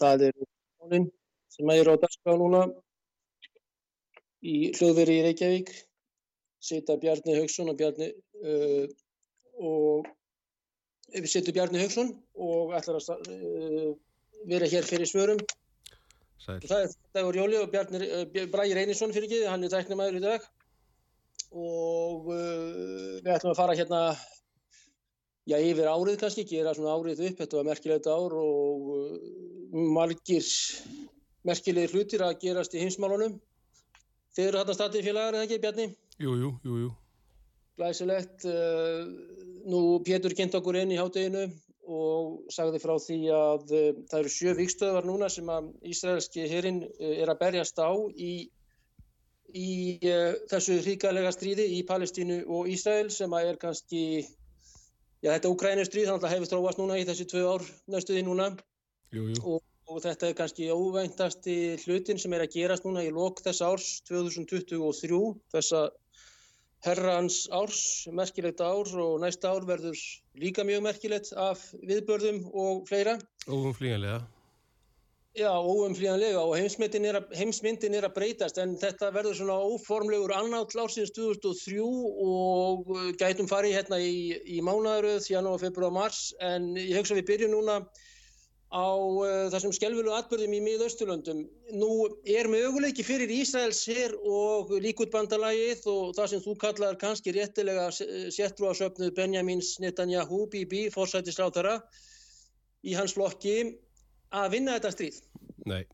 Það er tónin sem er á dagskrá núna í hljóðveri í Reykjavík. Sita Bjarni Haugsson og Bjarni uh, og við setjum Bjarni Haugsson og ætlar að uh, vera hér fyrir svörum. Sæl. Það er Dagur Jóli og Bjarni, uh, Bræði Reynisson fyrir ekki, hann er tæknumæður í dag og uh, við ætlum að fara hérna já, yfir árið kannski, gera svona árið upp, þetta var merkilegt ár og margir merkilegir hlutir að gerast í heimsmálunum. Þið eru þarna statið félagar, eða ekki, Bjarni? Jú, jú, jú, jú. Glæsilegt. Uh, nú Pétur kynnt okkur inn í hátteginu og sagði frá því að uh, það eru sjö vikstöðvar núna sem að Ísraelski hérinn uh, er að berjast á í, í þessu hríkalega stríði í Palestínu og Ísrael sem að er kannski, já þetta er Ukrænustríð, þannig að hefur þróast núna í þessi tvö ár næstuði núna Jú, jú. og, og þetta er kannski óvæntasti hlutin sem er að gerast núna í lok þess árs 2023, þessa herrans árs, merkilegt ár og næsta ár verður líka mjög merkilegt af viðbörðum og fleira. Óumflýjanlega. Já, óumflýjanlega og heimsmyndin er, að, heimsmyndin er að breytast en þetta verður svona óformlegur annátt ársins 2003 og uh, gætum farið hérna í, í mánaðaröð, janúar, februar, mars en ég hugsa við byrjum núna á uh, þessum skelvilu atbyrðum í miðausturlöndum. Nú er möguleiki fyrir Ísraels hér og líkutbandalagið og það sem þú kallar kannski réttilega séttrúasöfnuð Benjamins Netanyahu, Bibi, fórsættisráttara í hans flokki að vinna þetta stríð. Nei.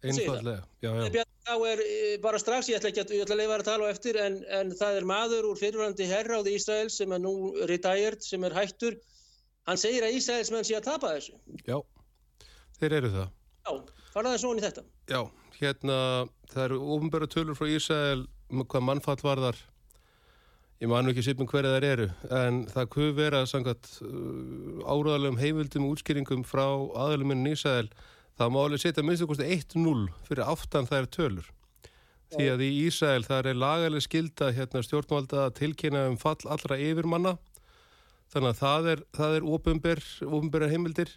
Einfallega. Já, já. Þá er eh, bara strax, ég ætla ekki að, ætla að leifa að tala á eftir, en, en það er maður úr fyrirvændi herráði Ísrael sem er nú retired, sem er hættur. Hann segir að Ísraels menn sé að tapa þessu. Já. Þeir eru það. Já, faraði svona í þetta. Já, hérna, það eru ofinbæra tölur frá Ísrael um hvað mannfall varðar. Ég man nú ekki sýpum hverja þær eru, en það kuð vera samkvæmt uh, áraðalegum heimildum útskýringum frá aðaluminn Ísrael. Það má alveg setja minnstu kosti 1-0 fyrir aftan þær tölur. Því að í Ísrael það er lagaleg skilda hérna, stjórnvalda að tilkynna um fall allra yfirmanna. Þannig að það er, það er ofinber, ofinbæra heimildir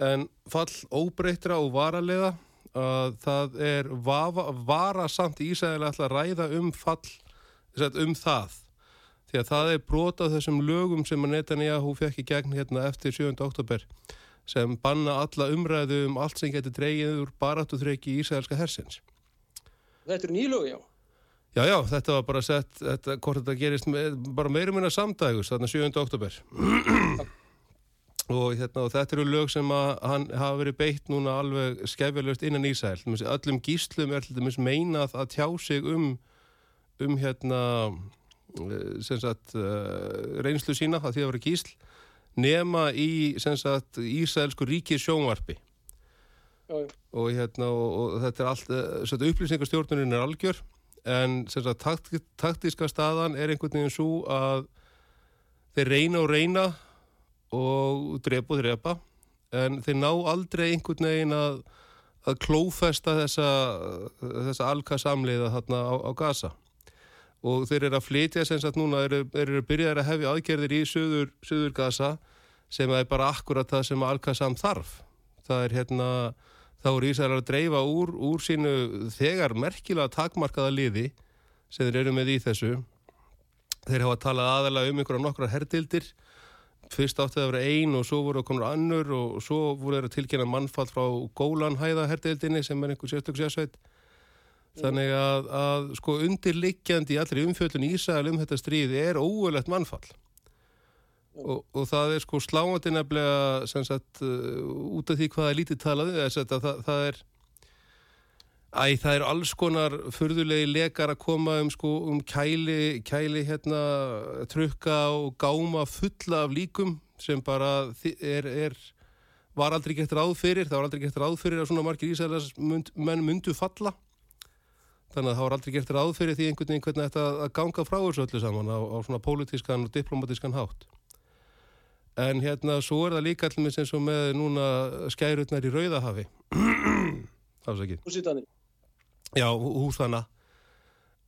en fall óbreytra og varalega að það er vafa, varasamt í Ísrael alltaf að ræða um fall, um það. Því að það er brotað þessum lögum sem að Netanyahu fekk í gegn hérna eftir 7. oktober sem banna alla umræðu um allt sem getur dreigið úr baráttuþreiki í Ísraelska hersins. Þetta eru nýlög, já. Já, já, þetta var bara sett, þetta, hvort þetta gerist með, bara meirum minna samdægus, þarna 7. oktober. og, hérna, og þetta eru lög sem að hann hafa verið beitt núna alveg skefjalöst innan Ísæl. Öllum gíslum er dæmis meinað að tjá sig um, um hérna, eh, sem sagt, uh, reynslu sína, það því að vera gísl, nema í, sem sagt, Ísælsku ríkis sjónvarpi. já, já. Og, hérna, og, og þetta er allt, sem sagt, upplýsingastjórnunin er algjör, en sagt, takt, taktiska staðan er einhvern veginn svo að þeir reyna og reyna og drepa og drepa. En þeir ná aldrei einhvern veginn að, að klófesta þessa, þessa alka-samleiða þarna á, á Gaza. Og þeir eru að flytja sem sagt núna eru, eru byrjaðar að hefja aðgerðir í söður, söður Gaza sem er bara akkurat það sem alka-sam þarf. Það er hérna þá er Ísælar að dreifa úr, úr sínu þegar merkilega takmarkaða liði sem þeir eru með í þessu. Þeir hafa talað aðalega um einhverja nokkra herdildir fyrst átti það að vera ein og svo voru konur annur og svo voru þeir að tilkynna mannfall frá Gólanhæða herdildinni sem er einhver sérstök sérsveit. Þannig að, að sko undirliggjandi í allri umfjöldun Ísæl um þetta stríð er óöðlegt mannfall. Og, og það er sko sláandi nefnilega sem sagt uh, út af því hvað er lítið talað þess að það, það er æ, það er alls konar förðulegi lekar að koma um sko um kæli, kæli hérna trukka og gáma fulla af líkum sem bara er, er var aldrei gett ráð fyrir, það var aldrei gett ráð fyrir að svona margir Ísælas mynd, menn myndu falla. Þannig að það var aldrei gert ráð fyrir því einhvern veginn hvernig þetta að ganga frá þessu öllu saman á, á svona pólitískan og diplomatískan hátt en hérna svo er það líka allir eins og með núna skærutnar í Rauðahafi. Húsítanir Já, húsana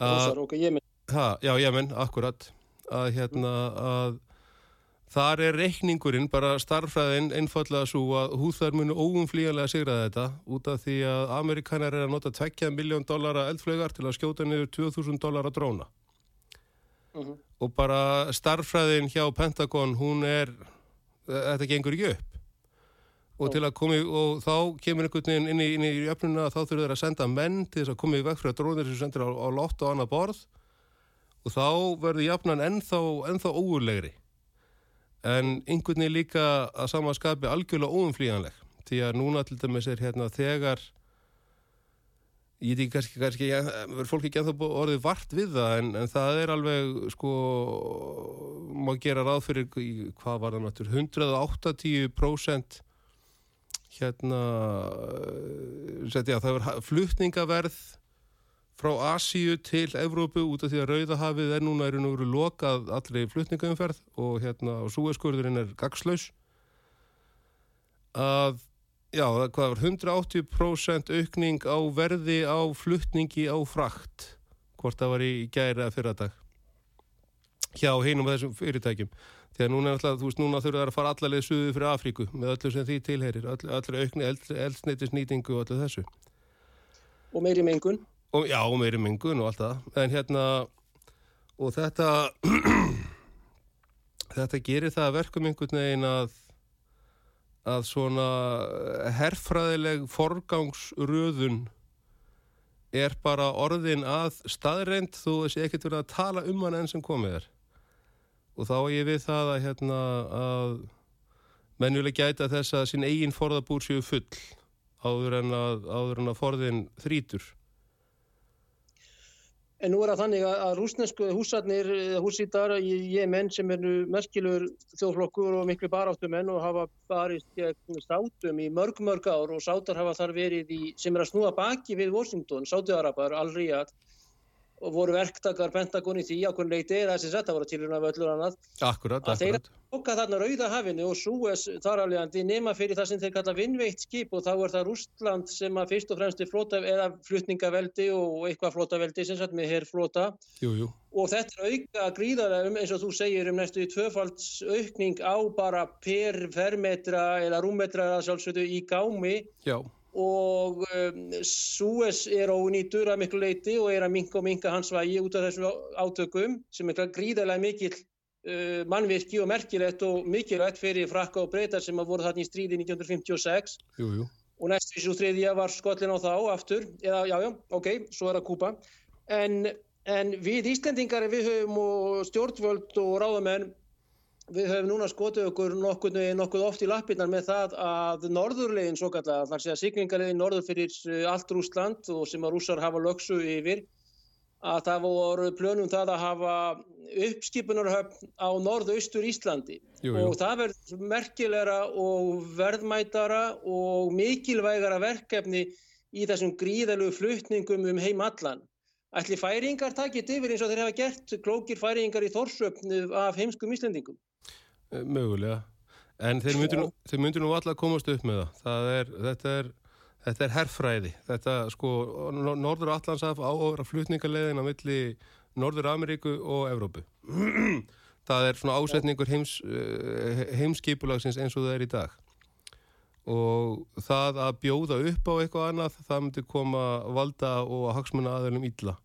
Húsar, ok, Jemen ha, Já, Jemen, akkurat. Að hérna að Þar er reikningurinn, bara starfræðin, einfallega svo að húþar munu óumflíjanlega sigra þetta út af því að Amerikanar er að nota 2 miljón dollara eldflögar til að skjóta niður 2000 dollara dróna. Mhm. -huh. Og bara starfræðin hjá Pentagon, hún er, þetta gengur ekki upp. Og, uh -huh. komi, og þá kemur einhvern veginn inn í, inn í öfnuna að þá þurfur þeir að senda menn til þess að koma í vekk að drónir sem sendir á, á lott og annað borð. Og þá verður jafnan ennþá, ennþá óurlegri en einhvern veginn líka að samanskapi algjörlega óumflíjanleg því að núna til dæmis er hérna þegar ég veit ekki kannski, verður fólk ekki ennþá orðið vart við það en, en það er alveg sko má gera ráð fyrir hvað var það náttúrulega 180% hérna setja það er flutningaverð frá Asíu til Evrópu út af því að Rauðahafið er núna er nú verið lokað allri flutningaumferð og hérna og súeskurðurinn er gagslaus að já, hvað var 180% aukning á verði á flutningi á frakt hvort það var í gæri að fyrra dag. Hjá heinum af þessum fyrirtækjum. Því að núna, alltaf, veist, núna þurfa það að fara allarlega suðu fyrir Afríku með öllu sem því tilherir allir aukni eldsneitisnýtingu og öllu þessu. Og meiri mengun. Og já, og meiri mingun og allt það. En hérna og þetta þetta gerir það verkum einhvern veginn að að svona herfræðileg forgangsröðun er bara orðin að staðreind þú þessi ekkert verið að tala um hann enn sem komið er. Og þá er ég við það að hérna að mennuleg gæta þess að sín eigin forðabúr séu full áður en að, áður en að forðin þrítur En nú er það þannig að rúsnesku húsarnir, húsítar í Jemen sem er merkilur þjóðflokkur og miklu baráttumenn og hafa barist gegn sátum í mörg mörg ár og sátar hafa þar verið í, sem er að snúa baki við Washington, sátuarapar, Al-Riyad og voru verktakar Pentagon í því ákveðin leiti eða þess að þetta voru tilurinn af öllur annað. Akkurat, að akkurat Þeir tóka þarna Rauðahafinu og Súes þar aflegandi nema fyrir það sem þeir kalla vinnveitt skip og þá er það Rústland sem að fyrst og fremst er flota eða flutningaveldi og eitthvað flotaveldi sem satt með hér flota jú, jú. og þetta er auka gríðarlega um eins og þú segir um næstu tvöfalds aukning á bara per fermetra eða rúmetra sjálfsögðu í gámi. Já og um, Suez er ónýtur að miklu leiti og er að minka og minka hans vægi út af þessum átökum sem er gríðarlega mikil uh, mannvirki og merkilegt og mikilvægt fyrir frakka og breytar sem að voru þarna í stríði 1956 jú, jú. og næst þessu þriðja var skollin á þá aftur, eða jájá, já, ok, svo er að kúpa en, en við Íslendingar við höfum og stjórnvöld og ráðamenn Við höfum núna skotið okkur nokkuð, nokkuð oft í lappinnar með það að norðurlegin svo kallar, þar sé að siglingarlegin norður fyrir eh, allt Rúsland og sem að rússar hafa lögsu yfir, að það voru plönum það að hafa uppskipunarhöfn á norðaustur Íslandi jú, jú. og það verður merkilegra og verðmætara og mikilvægara verkefni í þessum gríðalögu flutningum um heim allan. Ætli færingar takit yfir eins og þeir hafa gert klókir færingar í þórsöfnu af heimskum íslendingum? Eh, mögulega, en þeir myndir nú, nú alltaf komast upp með það, það er, þetta er, þetta er herrfræði, þetta sko, Norður Allandsaf áofra flutningarleðin á milli Norður Ameríku og Evrópu. það er svona ásetningur heims, eh, heimskipulagsins eins og það er í dag. Og það að bjóða upp á eitthvað annað, það myndir koma valda og hagsmuna aðeilum illa.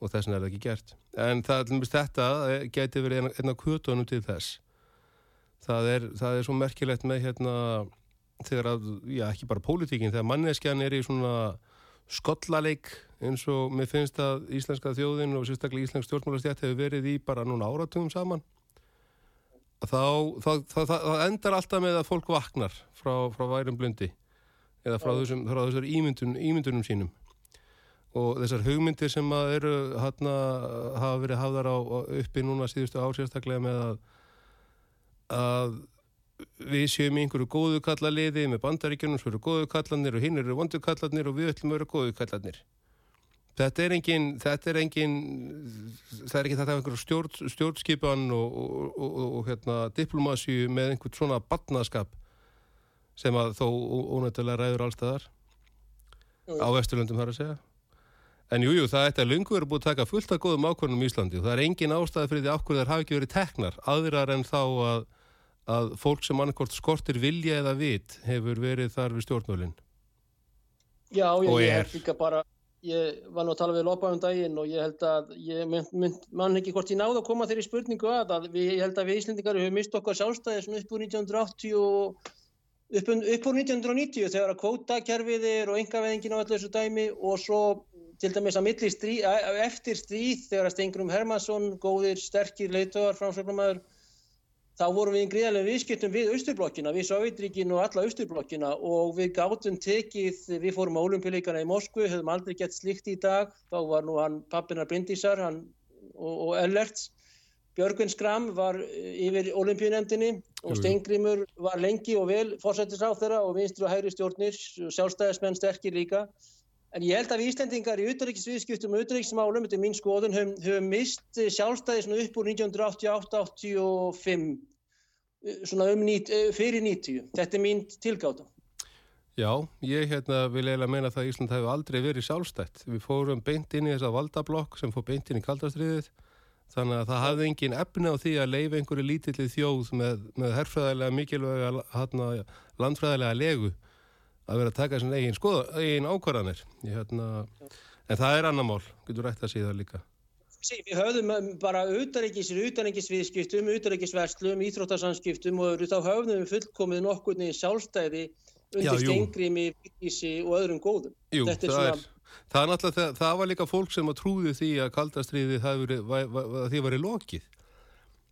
Og þess vegna er það ekki gert. En það, þetta geti verið eina kvötunum til þess það er, það er svo merkilegt með hérna þegar að, já ekki bara pólitíkin, þegar manneskjan er í svona skollaleik eins og mér finnst að íslenska þjóðin og sérstaklega íslensk stjórnmálastjætt hefur verið í bara núna áratugum saman. Þá, þá, þá, þá endar alltaf með að fólk vaknar frá, frá værum blundi eða frá þessum, frá þessar ímyndun, ímyndunum sínum. Og þessar hugmyndir sem að eru hana, hafa verið hafðar á, uppi núna síðustu ásérstaklega með að, að við séum í einhverju góðu kallaliði með bandaríkjunum sem eru góðu kallanir og hinn eru vondu kallanir og við ætlum að vera góðu kallanir þetta er engin þetta er engin það er ekki þetta af einhverju stjórn, stjórnskipan og, og, og, og hérna, diplomasíu með einhvern svona batnaskap sem að þó ónættilega ræður allstaðar á Vesturlundum þar að segja. En jújú, jú, það ætti að lungu verið búið að taka fullt af góðum ákvörnum í Íslandi og það er engin ástæði fyrir því ákvörðar hafi ekki verið teknar aðrar en þá að að fólk sem annarkort skortir vilja eða vit hefur verið þar við stjórnmölinn Já, ég, ég held líka bara ég var nú að tala við Lópa um daginn og ég held að ég mynd, mynd, mann ekki hvort ég náðu að koma þeirri spurningu að, að við, ég held að við Íslendingar höfum mist okkar sjálfstæði sem upp úr 1980 og upp, upp úr 1990 þegar að kvótakerfið er og engaveðingin á allir þessu dæmi og svo til dæmis að milli stríð, eftir stríð þegar að Stengrum Hermansson, góðir, sterkir leitöðar, framsögnumæður þá vorum við í greiðarlega viðskiptum við Östurblokkina, við Sovjetríkin og alla Östurblokkina og við gáttum tekið, við fórum á olimpíuleikana í Moskvu, höfum aldrei gett slikt í dag, þá var nú hann pappinar Bryndísar hann, og, og Ellerts, Björgvin Skram var yfir olimpíunemdini og Steingrimur var lengi og vel fórsættisráð þeirra og vinstri og hægri stjórnir, sjálfstæðismenn sterkir líka. En ég held að við Íslandingar í utryggisviðskiptum og utryggismálum, þetta er mín skoðun, höfum, höfum mist sjálfstæði upp úr 1988-85 svona um nýt, eh, fyrir 90. Þetta er mín tilgáta. Já, ég hérna vil eiginlega meina það að Ísland hefur aldrei verið sjálfstætt. Við fórum beint inn í þessa valdablokk sem fór beint inn í kaldastriðið þannig að það hafði engin efni á því að leifa einhverju lítillið þjóð með, með herrfræðilega mikilvæga hana, landfræðilega legu að vera að taka sin eigin, eigin ákvarðanir. Hérna, en það er annar mál, getur rætt að síða líka. Við höfðum um bara auðaríkisir, auðaríkisviðskiptum, auðaríkisverslum, íþróttarsanskiptum og þá höfðum við fullkomið nokkurni sjálfstæði undir stengrimi, vísi og öðrum góðum. Jú, það er, svona... er, það það, það var líka fólk sem að trúði því að kaldastriði það því var í lokið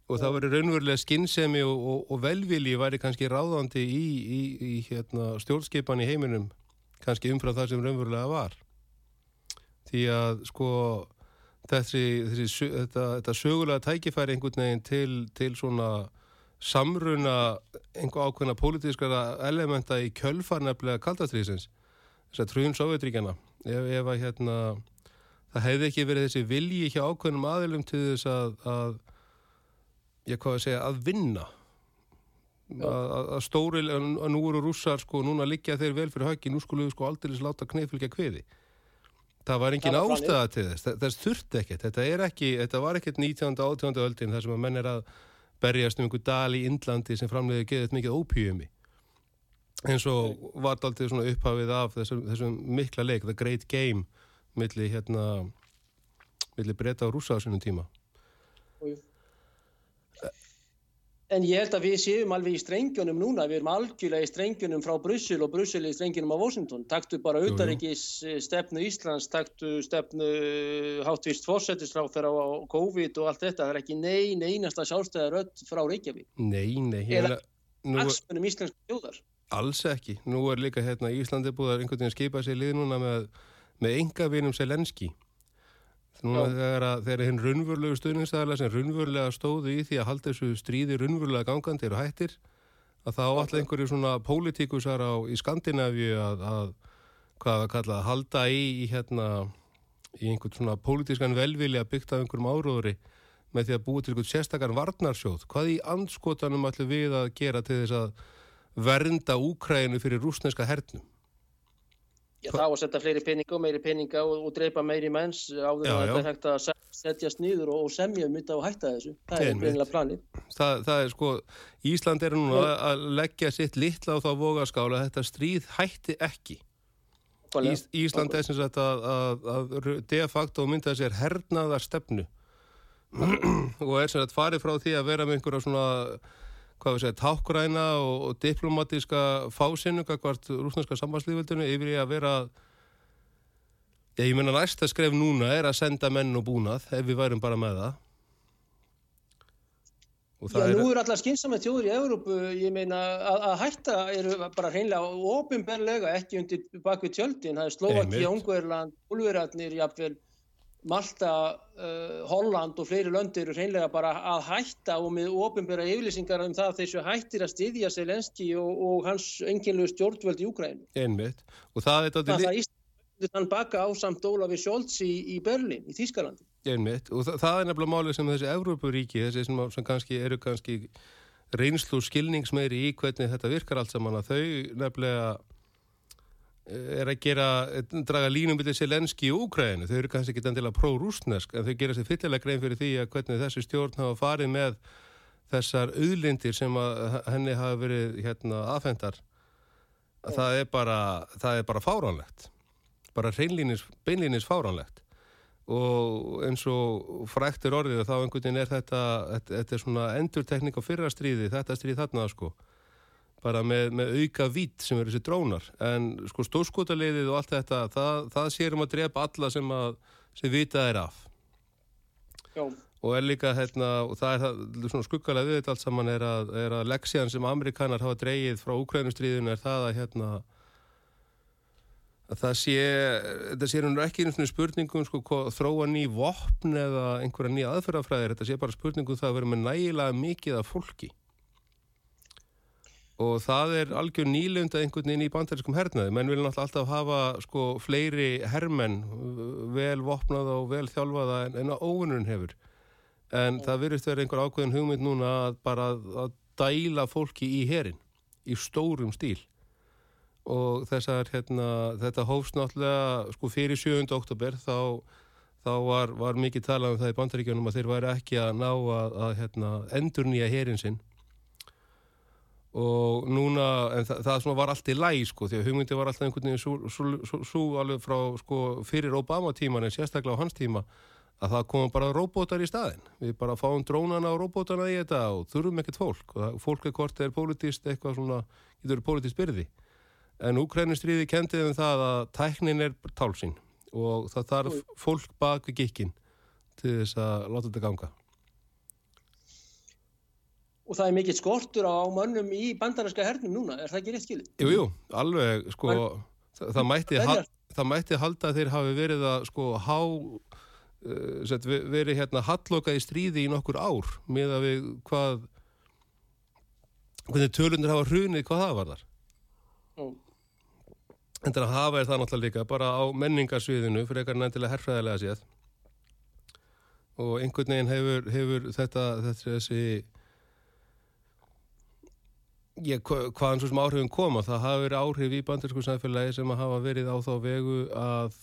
og það var raunverulega skinnsemi og, og, og velvili væri kannski ráðandi í, í, í hérna, stjórnskipan í heiminum, kannski umfram það sem raunverulega var. Því að sko þessi, þessi þetta, þetta sögulega tækifæri einhvern veginn til, til svona samruna einhver ákveðna pólitískara elementa í kjölfarnefnilega kaldastriðsins þess að trúin Sovjetríkjana ef, ef að hérna það hefði ekki verið þessi vilji hjá ákveðnum aðilum til þess að, að ég hvað að segja að vinna. Að, að stóri að nú eru rússar sko núna liggja þeir vel fyrir höggi nú skulle við sko aldrei láta knefylgja kviði. Það var engin var ástæða til þess, þess þurfti ekkert, þetta er ekki, þetta var ekkert 19. og 18. öldin þar sem að menn er að berjast um einhver dal í Indlandi sem framleiði geðið mikið ópíumi. Eins og var þetta alltaf svona upphafið af þessum, þessum mikla leik, the great game millir hérna millir breyta á rúsa á sínum tíma. Og En ég held að við séum alveg í strengjunum núna, við erum algjörlega í strengjunum frá Brussel og Brussel í strengjunum á Washington. Takktu bara auðaríkis stefnu Íslands, takktu stefnu hátvist fórsetisráþur á COVID og allt þetta. Það er ekki neyn einasta sjálfstæðar öll frá Reykjavík. Nei, nei. Eða aksmunum íslenska þjóðar. Alls ekki. Nú er líka hérna Íslandi búið að einhvern veginn skipa sér lið núna með, með enga vinum Selenski. Núna þegar, þegar hinn runnvörlegu stuðningstæðarlega sem runnvörlega stóðu í því að halda þessu stríði runnvörlega gangandi eru hættir að þá allir einhverju svona pólitíkusar á í Skandinavíu að, að hvað að kalla að halda í, í hérna í einhvern svona pólitískan velvili að byggta einhverjum áróðri með því að búið til einhvern sérstakar varnarsjóð. Hvað í anskotanum ætlum við að gera til þess að vernda Úkrænu fyrir rúsneska hernum Já, þá að setja fleiri peninga og meiri peninga og, og dreipa meiri menns áður að þetta hægt að setjast nýður og, og semja um þetta og hætta þessu. Það er greinilega planið. Það, það er sko, Ísland er núna að, að leggja sitt litla á þá vogaskála að þetta stríð hætti ekki. Ís, Ísland er sem sagt að, að, að de facto mynda sér hernaðar stefnu og er sem sagt farið frá því að vera með einhverja svona hvað við segja, tákgræna og, og diplomatíska fásinu, hvað rúsneska sambandslífildinu yfir í að vera Já, ég menna næsta skref núna er að senda menn og búnað ef við værum bara með það. Já, nú eru allar skynsama þjóður í Európu, ég meina að, að hætta eru bara hreinlega ofinberlega ekki undir bakvið tjöldin, það er Slovaki, Ungverland, Ulverarnir, jafnvel Malta, uh, Holland og fleiri löndir eru hreinlega bara að hætta og með ofinbera yfirlýsingar um það þessu hættir að styðja Selenski og, og hans enginlegu stjórnvöld í Ukræn. Einmitt, og það er þetta... Það er Íslandi þann baka á samt Ólafi Sjólds í, í Berlin, í Þýskalandi. Einmitt. og það, það er nefnilega málið sem þessi Európaríki, þessi sem, sem kannski eru kannski reynslu skilningsmeiri í hvernig þetta virkar allt saman að þau nefnilega er að gera, draga línum byrja Selenski í Úkræðinu, þau eru kannski ekki endilega pró-rústnesk, en þau gera sér fyllilega grein fyrir því að hvernig þessi stjórn hafa farið með þessar auðlindir sem henni hafa verið hérna, aðfendar það er bara það er bara fáránlegt. Bara reynlínis, beinlínis fáránlegt. Og eins og fræktur orðið þá einhvern veginn er þetta þetta er svona endurtekning á fyrra stríði þetta stríð þarna sko bara með, með auka vít sem eru þessi drónar. En sko stórskotaliðið og allt þetta það, það sérum að drepa alla sem að sem vitað er af. Já. og er líka hérna og það er það svona skuggalega við þetta allt saman er að, er að leksjan sem amerikanar hafa dreyið frá Ukrænustríðinu er það að hérna að það sé, þetta sé nú ekki einhvern spurningum sko þróa ný vopn eða einhverja nýja aðferðafræðir, þetta sé bara spurningum það að vera með nægilega mikið af fólki og það er algjör nýlund að einhvern veginn í bandariskum hernaði, menn vil náttúrulega alltaf hafa sko fleiri hermenn vel vopnaða og vel þjálfaða en, en að óvinnurinn hefur. En það virðist verið einhver ákveðin hugmynd núna að bara að dæla fólki í herin í stórum stíl. Og þessar, hérna, þetta hófst náttúrulega sko fyrir 7. oktober þá, þá var, var mikið talað um það í bandaríkjónum að þeir væri ekki að ná að, að hérna, endur nýja herin sinn og núna, en það, það var allt í læg sko, því að hugmyndi var alltaf einhvern veginn svo alveg frá sko, fyrir Obama tíman en sérstaklega á hans tíma að það koma bara róbótar í staðin við bara fáum drónana og róbótana í þetta og þurfum ekkert fólk. Og það, fólk er hvort er politist eitthvað svona, getur politist byrði. En Úkrænustriði kendið um það að tæknin er tálsinn og það þarf fólk bak við gikkin til þess að láta þetta ganga. Og það er mikill skortur á mönnum í bandarinska hernum núna, er það ekki rétt skilið? Jú, jú, alveg, sko, Men, það, það, mætti hal, það mætti halda að þeir hafi verið að, sko, há, uh, verið hérna halloka í stríði í nokkur ár með að við hvað, hvernig tölunir hafa hrunið hvað það var þar. Ó. En það að hafa er það náttúrulega líka bara á menningarsviðinu fyrir eitthvað nefndilega herrfræðilega séð og einhvern veginn hefur, hefur þetta, þetta þessi ég, hvaðan svo sem áhrifin koma það hafa verið áhrif í bandirsku samfélagi sem að hafa verið á þá vegu að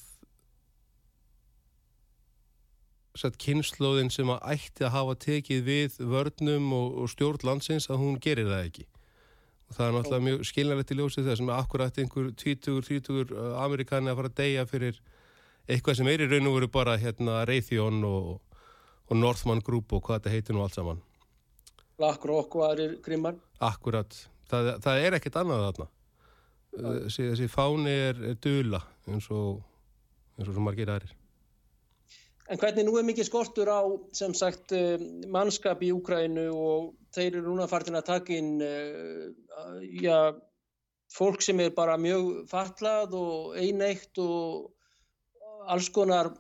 sett kynnslóðin sem að ætti að hafa tekið við vörnum og, og stjórn landsins að hún gerir það ekki. Og það er náttúrulega mjög skilnarlegt í ljósið þess að akkurat einhver 20-30 uh, amerikani að fara að deyja fyrir eitthvað sem er í raun og veru bara hérna Raytheon og, og Northman Group og hvað þetta heitir nú allt saman BlackRock og aðrir grimmar Akkurat, það, það er ekkert annað þarna. Uh, þessi, þessi fáni er, er dula eins og eins og margir aðrir. En hvernig nú er mikið skortur á sem sagt uh, mannskap í Úkrænu og þeir eru núna fartin að taka inn uh, já, fólk sem er bara mjög fatlað og eineitt og alls konar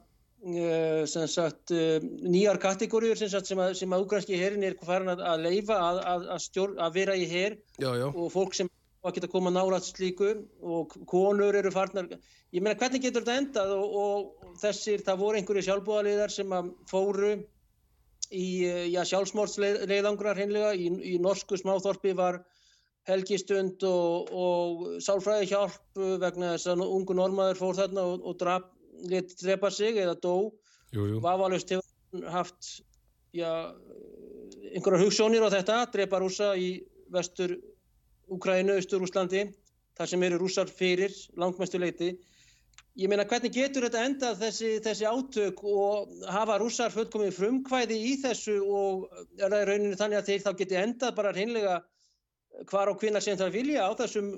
sagt, nýjar kategóriur sem, sem að, að úkrænski herin er farin að, að leifa að, að, vera í her. Já, já. og fólk sem geta koma nálat slíku og konur eru farnar. Ég meina hvernig getur þetta endað? Og, og þessir, það voru einhverju sjálfbúðaliðar sem að fóru í já, sjálfsmórtsleiðangrar hreinlega, í, í norsku smáþorpi var helgistund og, og sálfræði hjálp vegna þess að ungu normaður fór þarna og, og drap, let drepa sig eða dó Vavalust hefur haft já, einhverja hugssjónir á þetta, drepa rúsa í vestur Úkrænu, Östur-Úslandi, þar sem eru rússar fyrir langmestu leiti. Ég meina hvernig getur þetta endað þessi, þessi átök og hafa rússar fullkomið frumkvæði í þessu og er það í rauninu þannig að þeir þá geti endað bara hreinlega hvar og hvina sem það vilja á þessum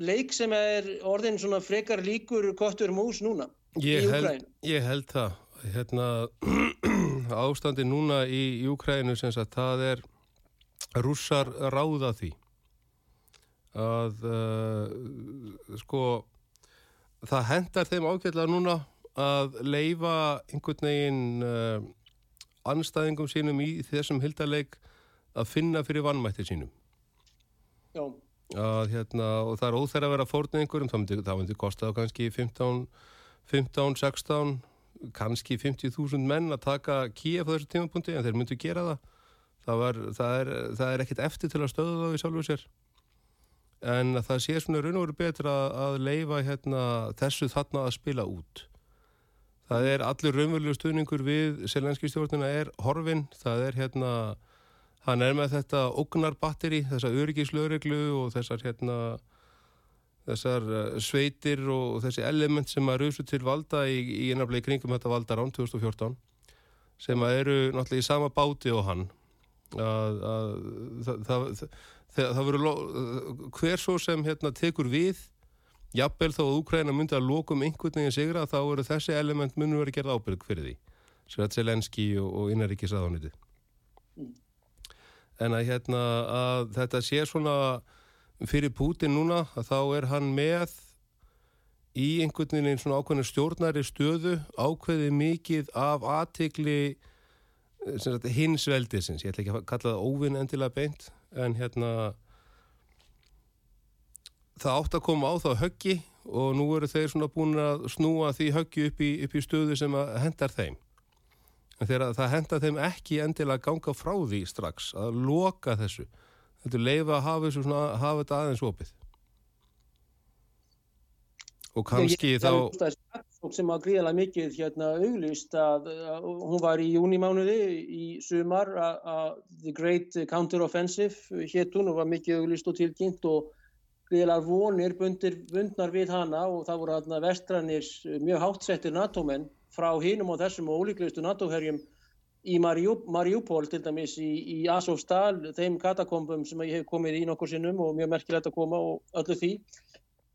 leik sem er orðin svona frekar líkur kottur mús núna? Ég held, ég held það. Hérna, ástandi núna í Júkrænu sem sagt, það er rússar ráða því að uh, sko það hendar þeim ágætlega núna að leifa einhvern veginn uh, anstæðingum sínum í þessum hildarleik að finna fyrir vannmætti sínum. Já. Að, hérna, og það er óþær að vera fórnið einhverjum, það myndi, myndi kosta kannski 15, 15, 16 kannski 50.000 menn að taka Kíaf á þessu tímapunkti en þeir myndu gera það. Það, var, það, er, það er ekkit eftir til að stöða það í sjálfu sér. En það sé svona raun og veru betra að leifa hérna, þessu þarna að spila út. Það er allir raunverulegu stuðningur við selenski stjórnina er horfin, það er hérna hann er með þetta ógnarbatteri, þessa öryggislögreglu og þessar hérna þessar eh, sveitir og þessi element sem að rauðsut til valda í, í einarblei kringum þetta valdarán 2014 sem að eru náttúrulega í sama báti og hann. Að, að það, það, það, það veru hver svo sem hérna tekur við jafnvel þó að Úkræna myndi að lókum einhvern veginn sigra þá eru þessi element munum verið gerð ábyrg fyrir því. Sem er Zelenski og, og Innaríkis aðhóniti en að hérna að þetta sé svona fyrir Putin núna að þá er hann með í einhvern veginn svona ákveðinu stjórnari stöðu ákveði mikið af aðtikli eh, hins veldisins, ég ætla ekki að kalla það óvinn endilega beint en hérna það átt að koma á þá höggi og nú eru þeir svona búin að snúa því höggi upp í, upp í stöðu sem hendar þeim. En þegar það hendar þeim ekki endilega ganga frá því strax að loka þessu er leifa að hafa, svona, hafa þetta aðeins opið. Og kannski ég, ég, þá sem að gríðala mikið hérna auglýst að, að hún var í júnimánuði í sumar að The Great Counter-Offensive hétt hún og var mikið auglýst og tilkynnt og gríðalar vonir bundir, bundnar við hana og það voru hérna vestranir mjög hátsettir NATO-menn frá hinum og þessum og ólíklegustu NATO-herjum í Mariupol til dæmis í, í Azovstal, þeim katakombum sem ég hef komið í nokkur sinnum og mjög merkilegt að koma og öllu því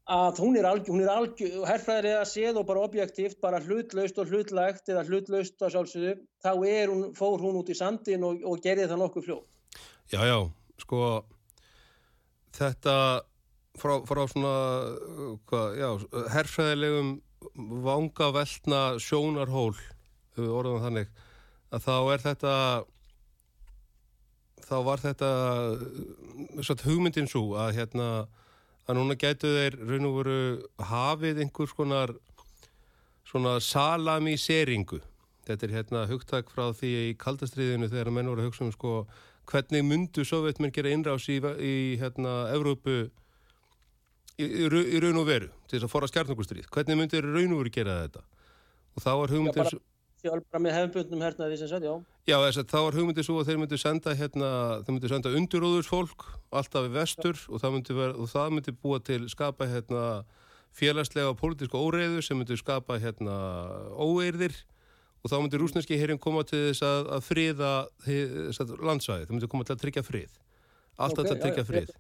að hún er algjör, hún er algjör, herrfræðilega séð og bara objektíft, bara hlutlaust og hlutlægt eða hlutlaust á sjálfsögðu, þá er hún, fór hún út í sandin og, og gerði það nokkuð fljótt. Já, já, sko, þetta frá, frá svona, hvað, já, herrfræðilegum vangaveltna sjónarhól, orðan þannig, að þá er þetta þá var þetta satt, hugmyndin svo að hérna að núna gætu þeir raun og veru hafið einhvers konar svona salamiseringu. Þetta er hérna hugtak frá því í kaldastriðinu þegar menn voru að hugsa um sko hvernig myndu sovjetmenn gera innrás í, í hérna Evrópu í, í, í raun og veru til þess að fóra skjarnagustrið hvernig myndu raun og veru gera þetta? Og þá var hugmyndin svo bara með hefnbundnum hernaði sem sagt, já. Já, þess að þá var hugmyndið svo að þeir myndi senda hérna, þeir myndi senda undiróðursfólk alltaf í vestur og það vera, og það myndi búa til skapa hérna félagslega og pólitíska óreiðu sem myndi skapa hérna óeirðir og þá myndi rúsneski hérinn koma til þess að, að friða landsvæði, það myndi koma til að tryggja frið. Alltaf okay, til að tryggja frið.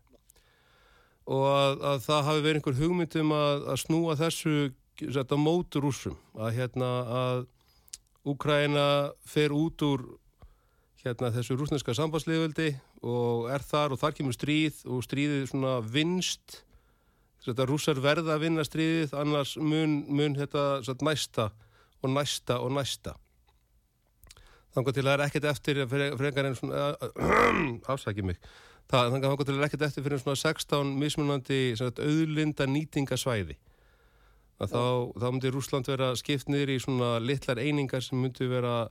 og að, að það hafi verið einhver hugmyndum að, að snúa þessu mótur rúsum að hérna að Úkraina fer út úr hérna þessu rúsneska sambandsliðveldi og er þar og þar kemur stríð og stríðið svona vinst. Þetta rúsar verða að vinna stríðið annars mun, mun þetta satt, næsta og næsta og næsta. Þannig að það er ekkert eftir frekar en svona afsækjum mig. Þannig að það er ekkert eftir fyrir svona 16 mismunandi auðlinda nýtingasvæði að þá, þá myndi Rúsland vera skipt niður í svona litlar einingar sem myndi vera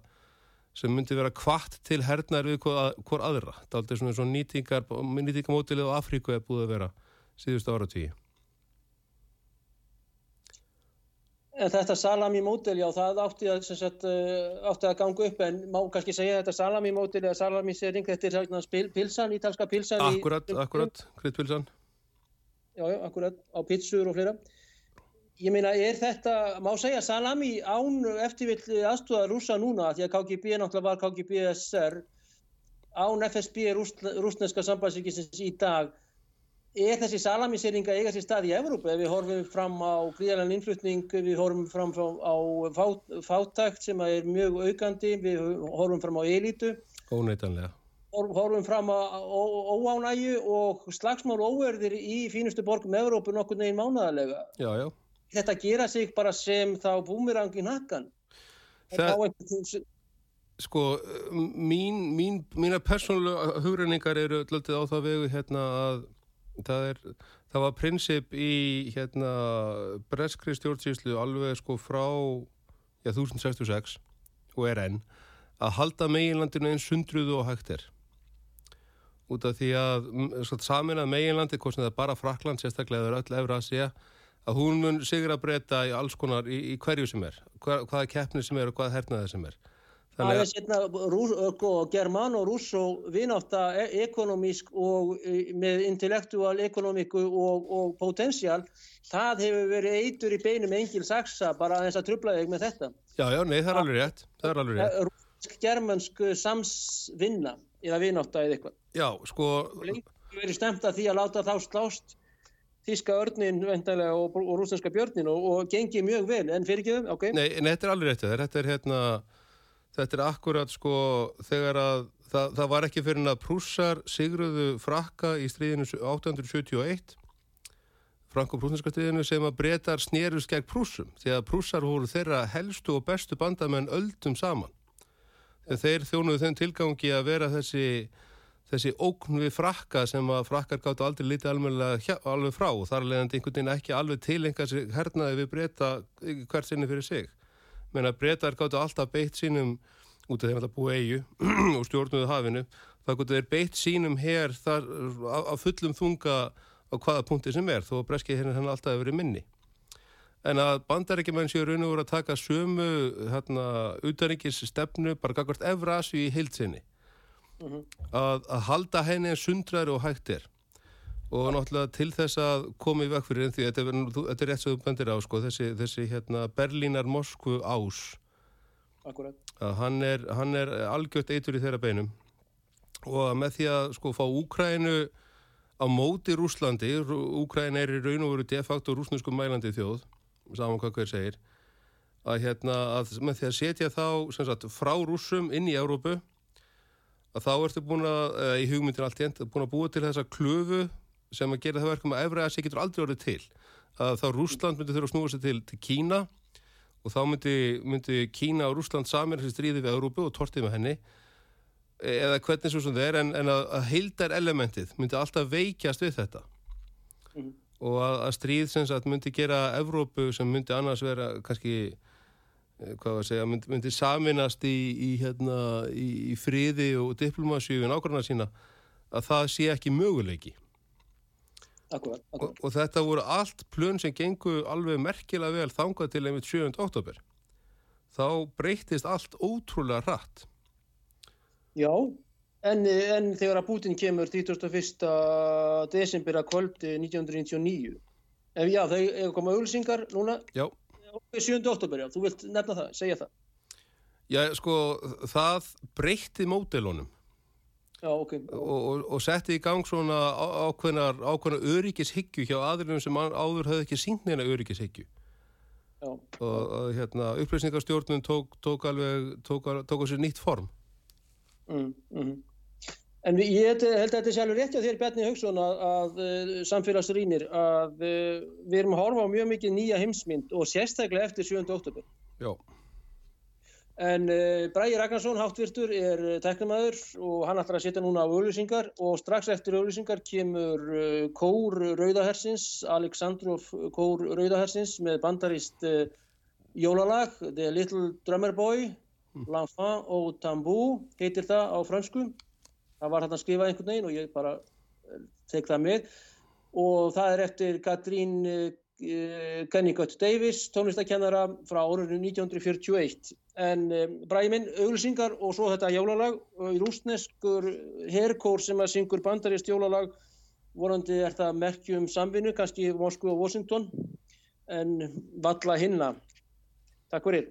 sem myndi vera kvart til hernar við hvort aðra. Það er aldrei svona, svona nýtingar, nýtingamótilið á Afríku er búið að vera síðustu ára tíu. En þetta salami-mótil, já, það átti að, sagt, eh, átti að ganga upp, en má kannski segja þetta salami-mótil eða salami-sering, þetta er hérna spil, pilsan, ítalska pilsan. Akkurat, í, akkurat, kryddpilsan. Já, já, akkurat, á pitsur og fleira ég meina, er þetta, má segja Salami án eftirvill aðstúða rúsa núna, því að KGB náttúrulega var KGB SR án FSB rúsneska sambandsvíkisins í dag er þessi salamisering að eiga sér stað í Evrópu ef við horfum fram á gríðalega innflutning, við horfum fram á fát, fátakt sem er mjög aukandi, við horfum fram á elitu. Óneitanlega. Horfum fram á óánægu og slagsmál óverðir í fínustu borgum Evrópu nokkur neginn mánadarlega. Já, já. Þetta gera sig bara sem þá búmirang í nakkan. Það, sko, mín, mín, mína persónulega hugrenningar eru alltaf á það vegu hérna að það, er, það var prinsip í hérna breskri stjórnsýslu alveg sko frá já, 1066 og er enn að halda meginlandinu eins sundruðu og hægt er út af því að samin að meginlandi, hvort sem það er bara Frakland sérstaklega eða öll efra að að hún mun sigur að breyta í alls konar í, í hverju sem er, Hver, hvaða keppni sem er og hvaða hernaði sem er Það er setna german og rúss og vináta e, ekonomísk og e, með intellektual ekonomiku og, og potensial, það hefur verið eitur í beinum engil saksa bara þess að trubla þig með þetta. Já, já, nei, það er alveg rétt. Það er alveg rétt. Rúsk-germansk samsvinna eða vináta eða eitthvað. Já, sko... Og lengi verið stemt að því að láta þá slást þíska örnin vendalega og, og rúsneska björnin og, og gengið mjög vel, en fyrir ekki þau, ok? Nei, en þetta er alveg rétt. Þetta er hérna þetta er akkurat sko þegar að það, það var ekki fyrir að prússar sigruðu frakka í stríðinu 1871 franko-prúsneska stríðinu sem að breytar snerust gegn prússum því að prússar voru þeirra helstu og bestu bandamenn öldum saman þeir þjónuðu þenn tilgangi að vera þessi þessi ókn við frakka sem að frakkar gáttu aldrei lítið alveg, frá og þar leðandi einhvern veginn ekki alveg tilenga hernaði við breyta hvert sinni fyrir sig. Menn að breytar gáttu alltaf beitt sínum út af þeim alltaf búið eigu og stjórnuðu hafinu, það gáttu þeir beitt sínum hér þar á fullum þunga á hvaða punkti sem er þó að breskið hérna hann alltaf hefur verið minni. En að bandarækjumenn séu raun og voru að taka sömu hérna utaríkis stefnu bara gagvart Evrasju í heilsinni mm -hmm. að, að halda henni en sundræri og hægt er. Og náttúrulega til þess að koma í vekk fyrir því þetta er, þetta er rétt sem þú bendir á sko, þessi, þessi hérna, Berlínar Moskvu ás. Að hann er, hann er algjört eitur í þeirra beinum. Og að með því að sko fá Úkrænu á móti Rúslandi Úkræn er í raun og veru de facto rúsnesku mælandi þjóð saman hvað hver segir að, hérna, að með því að setja þá sagt, frá rúsum inn í Európu að þá ertu búin að, í hugmyndin allt jænt, búin að búa til þessa klöfu sem að gera það verkum að Efra Asi getur aldrei orðið til. Að þá Rúsland myndi þurfa að snúa sig til, til Kína og þá myndi, myndi Kína og Rúsland saman þessi stríði við Európu og tortið með henni. Eða hvernig svo sem það er en, en að, að heildar elementið myndi alltaf veikjast við þetta. Mm. og að, að stríð sem sagt myndi gera Evrópu sem myndi annars vera kannski eh, hvað var að segja, myndi, myndi saminast í, í, hérna, í, í friði og diplomasíu en ákvæmna sína að það sé ekki möguleiki Akkurat, akkurat. Og, og þetta voru allt plön sem gengu alveg merkilega vel þangað til einmitt 7. oktober. Þá breytist allt ótrúlega hratt. Já, en, en þegar að Putin kemur 21. desember að kvöldi 1999, ef já, þau hefur komað auðvilsingar núna, já. 7. oktober, já, þú vilt nefna það, segja það. Já, sko, það breytti mótelunum. Já, okay. og, og, og setti í gang svona ákveðnar, ákveðnar öryggishyggju hjá aðlunum sem áður höfðu ekki sínt neina öryggishyggju og, og hérna, upplýsningarstjórnum tók, tók alveg tók, tók á sér nýtt form mm, mm. En ég held að þetta er sjálfur rétti á þér Bjarni Haugsson að, að, að samfélagsrýnir að við erum að horfa á mjög mikið nýja heimsmynd og sérstaklega eftir 7. oktober Já En uh, Bræði Ragnarsson, háttvirtur, er uh, teknumæður og hann ætlar að setja núna á auðlýsingar og strax eftir auðlýsingar kemur uh, Kór Rauðahersins, Aleksandrov Kór Rauðahersins með bandarist jólalag, The Little Drummer Boy, mm. L'Enfant au Tambour, heitir það á fransku. Það var hann að skrifa einhvern veginn og ég bara tek það með. Og það er eftir Katrín Kennicott Davis, tónlistakennara frá árunum 1941 en um, bræði minn, auglýsingar og svo þetta jólalag í rústneskur herkór sem að syngur bandarist jólalag. Vorandi er það merkjum samvinnu, kannski Moskú og Washington. En valla hinna. Takk fyrir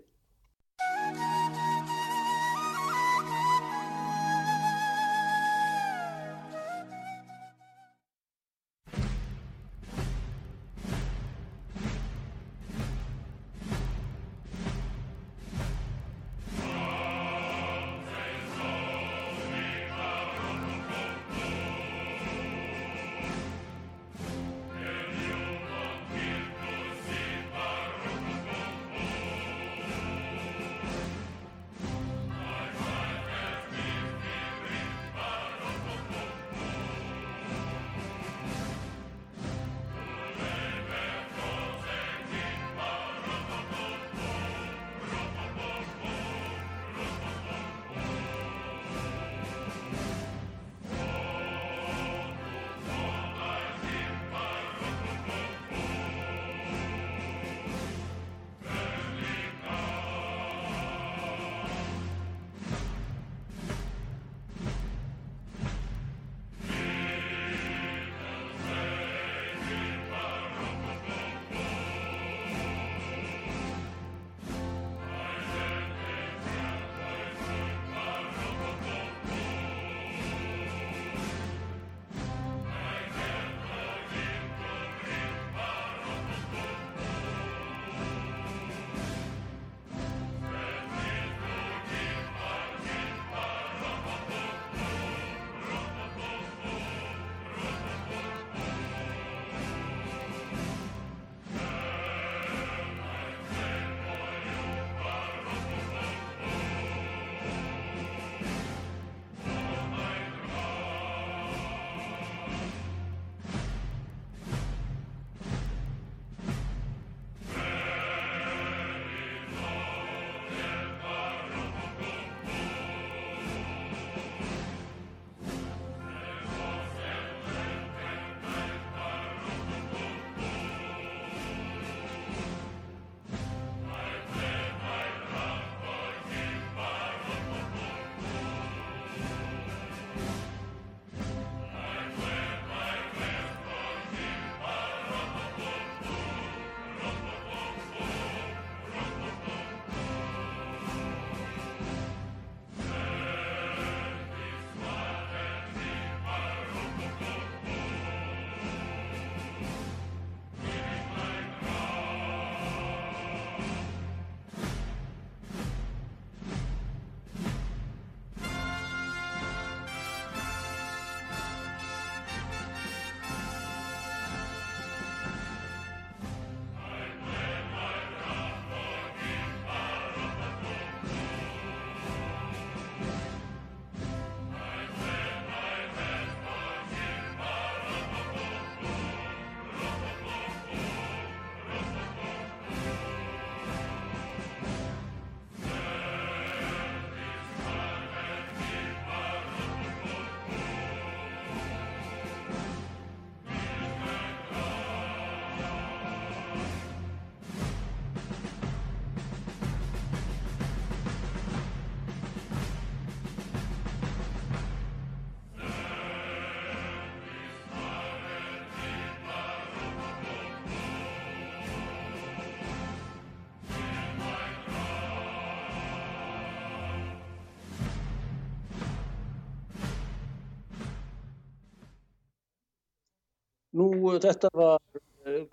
þetta var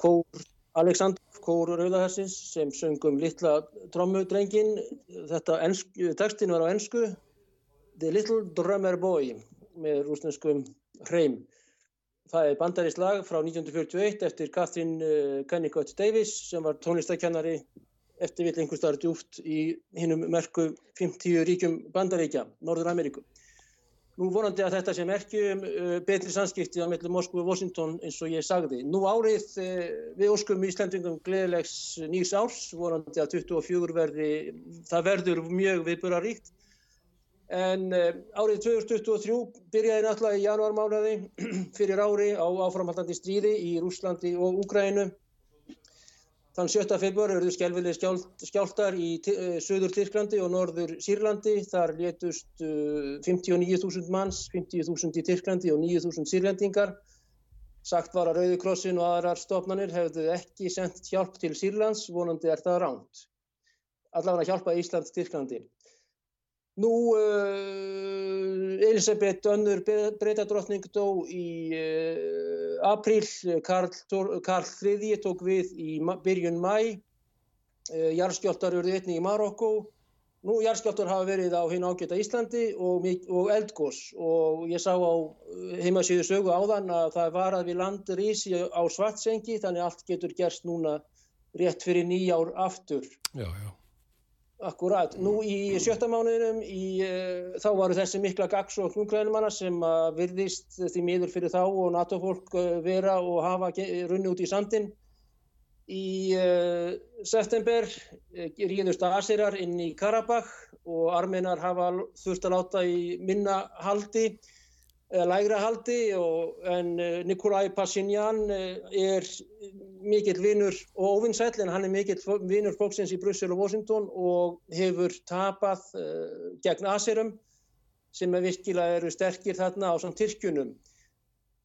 kór Aleksandr Kór Rauðahersins sem söngum litla trommudrengin. Þetta tekstin var á ennsku The Little Drummer Boy með rúsneskum hreim. Það er bandarist lag frá 1941 eftir Catherine uh, Kennicott Davis sem var tónlistakennari eftir vill einhver starf djúft í hinnum merku 50 ríkjum bandaríkja, Norður Ameríku. Nú vonandi að þetta sem erkjum uh, betri samskipti á mellum Moskvu og Washington eins og ég sagði. Nú árið uh, við óskum Íslandingum gleðilegs nýrs árs, vonandi að 24 verði, það verður mjög viðbúraríkt En uh, árið 2023 byrjaði náttúrulega í janúarmánaði fyrir ári á áframhaldandi stríði í Rúslandi og Úgrænu. Þann 7. februar verður skjálfileg skjáltar í uh, söður Tyrklandi og norður Sýrlandi. Þar létust uh, 59.000 manns, 50.000 í Tyrklandi og 9.000 sýrlendingar. Sagt var að Rauðikrossin og aðrar stofnanir hefðu ekki sendt hjálp til Sýrlands, vonandi er það ránt. Allavega hjálpa Ísland Tyrklandi. Nú, uh, Elisabeth Önnur breytadrottning dó í uh, apríl, Karl, Karl III tók við í byrjun mæ, uh, jarðskjáltar eruð einni í Marokko, nú jarðskjáltar hafa verið á hinn ágæta Íslandi og, og eldgós og ég sá á heimasíðu sögu áðan að það var að við landur ísi á svartsengi þannig allt getur gerst núna rétt fyrir nýjár aftur. Já, já. Akkurat, nú í sjötta mánuðinum í, uh, þá varu þessi mikla gags og knúklæðinumanna sem uh, virðist því miður fyrir þá og NATO-fólk uh, vera og hafa runni út í sandin. Í september ríðust að Asirar inn í Karabakh og armenar hafa þurft að láta í minna haldi lægra haldi og, en uh, Nikolai Pashinyan uh, er mikill vinnur og óvinnsæll en hann er mikill vinnur fólksins í Brussel og Washington og hefur tapað uh, gegn Asirum sem er virkilega eru sterkir þarna á samt Tyrkjunum.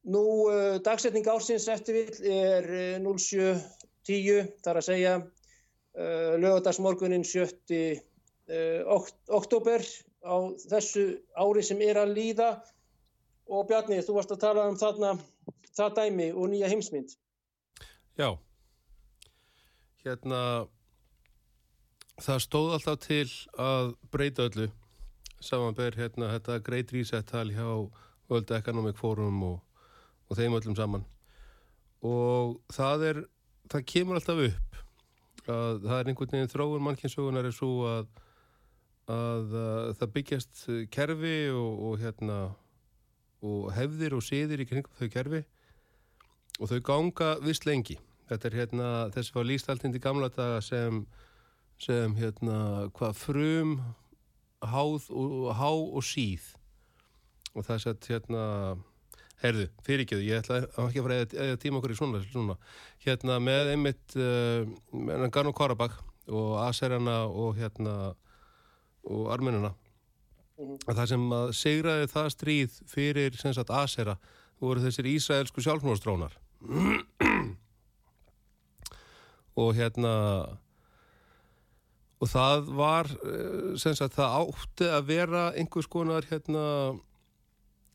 Nú dagsetning ársins eftirvill er 07.10 þar að segja lögadagsmorgunin 7. oktober á þessu ári sem er að líða og Bjarni, þú varst að tala um þarna, það dæmi og nýja heimsmynd. Já, hérna, það stóð alltaf til að breyta öllu, samanber hérna þetta Great Reset tal hjá World Economic Forum og, og þeim öllum saman. Og það er, það kemur alltaf upp að það er einhvern veginn þróun mannkynnsugunar er svo að, að, að það byggjast kerfi og, og hérna og hefðir og siðir í kringum þau kerfi og þau ganga vist lengi. Þetta er hérna, þess að líst allt indi gamla daga sem, sem hérna, hvað frum, háð og, há og síð. Og það er sett hérna, herðu, fyrirgeðu, ég ætla ekki að fara eða tíma okkur í svona, svona. Hérna með einmitt, uh, með Garn og Karabakk og Aserana og hérna, og Armenuna Mm -hmm. Það sem að segraði það stríð fyrir sagt, Asera voru þessir Ísraelsku sjálfmórstrónar og hérna og það var eh, sagt, það átti að vera einhvers konar hérna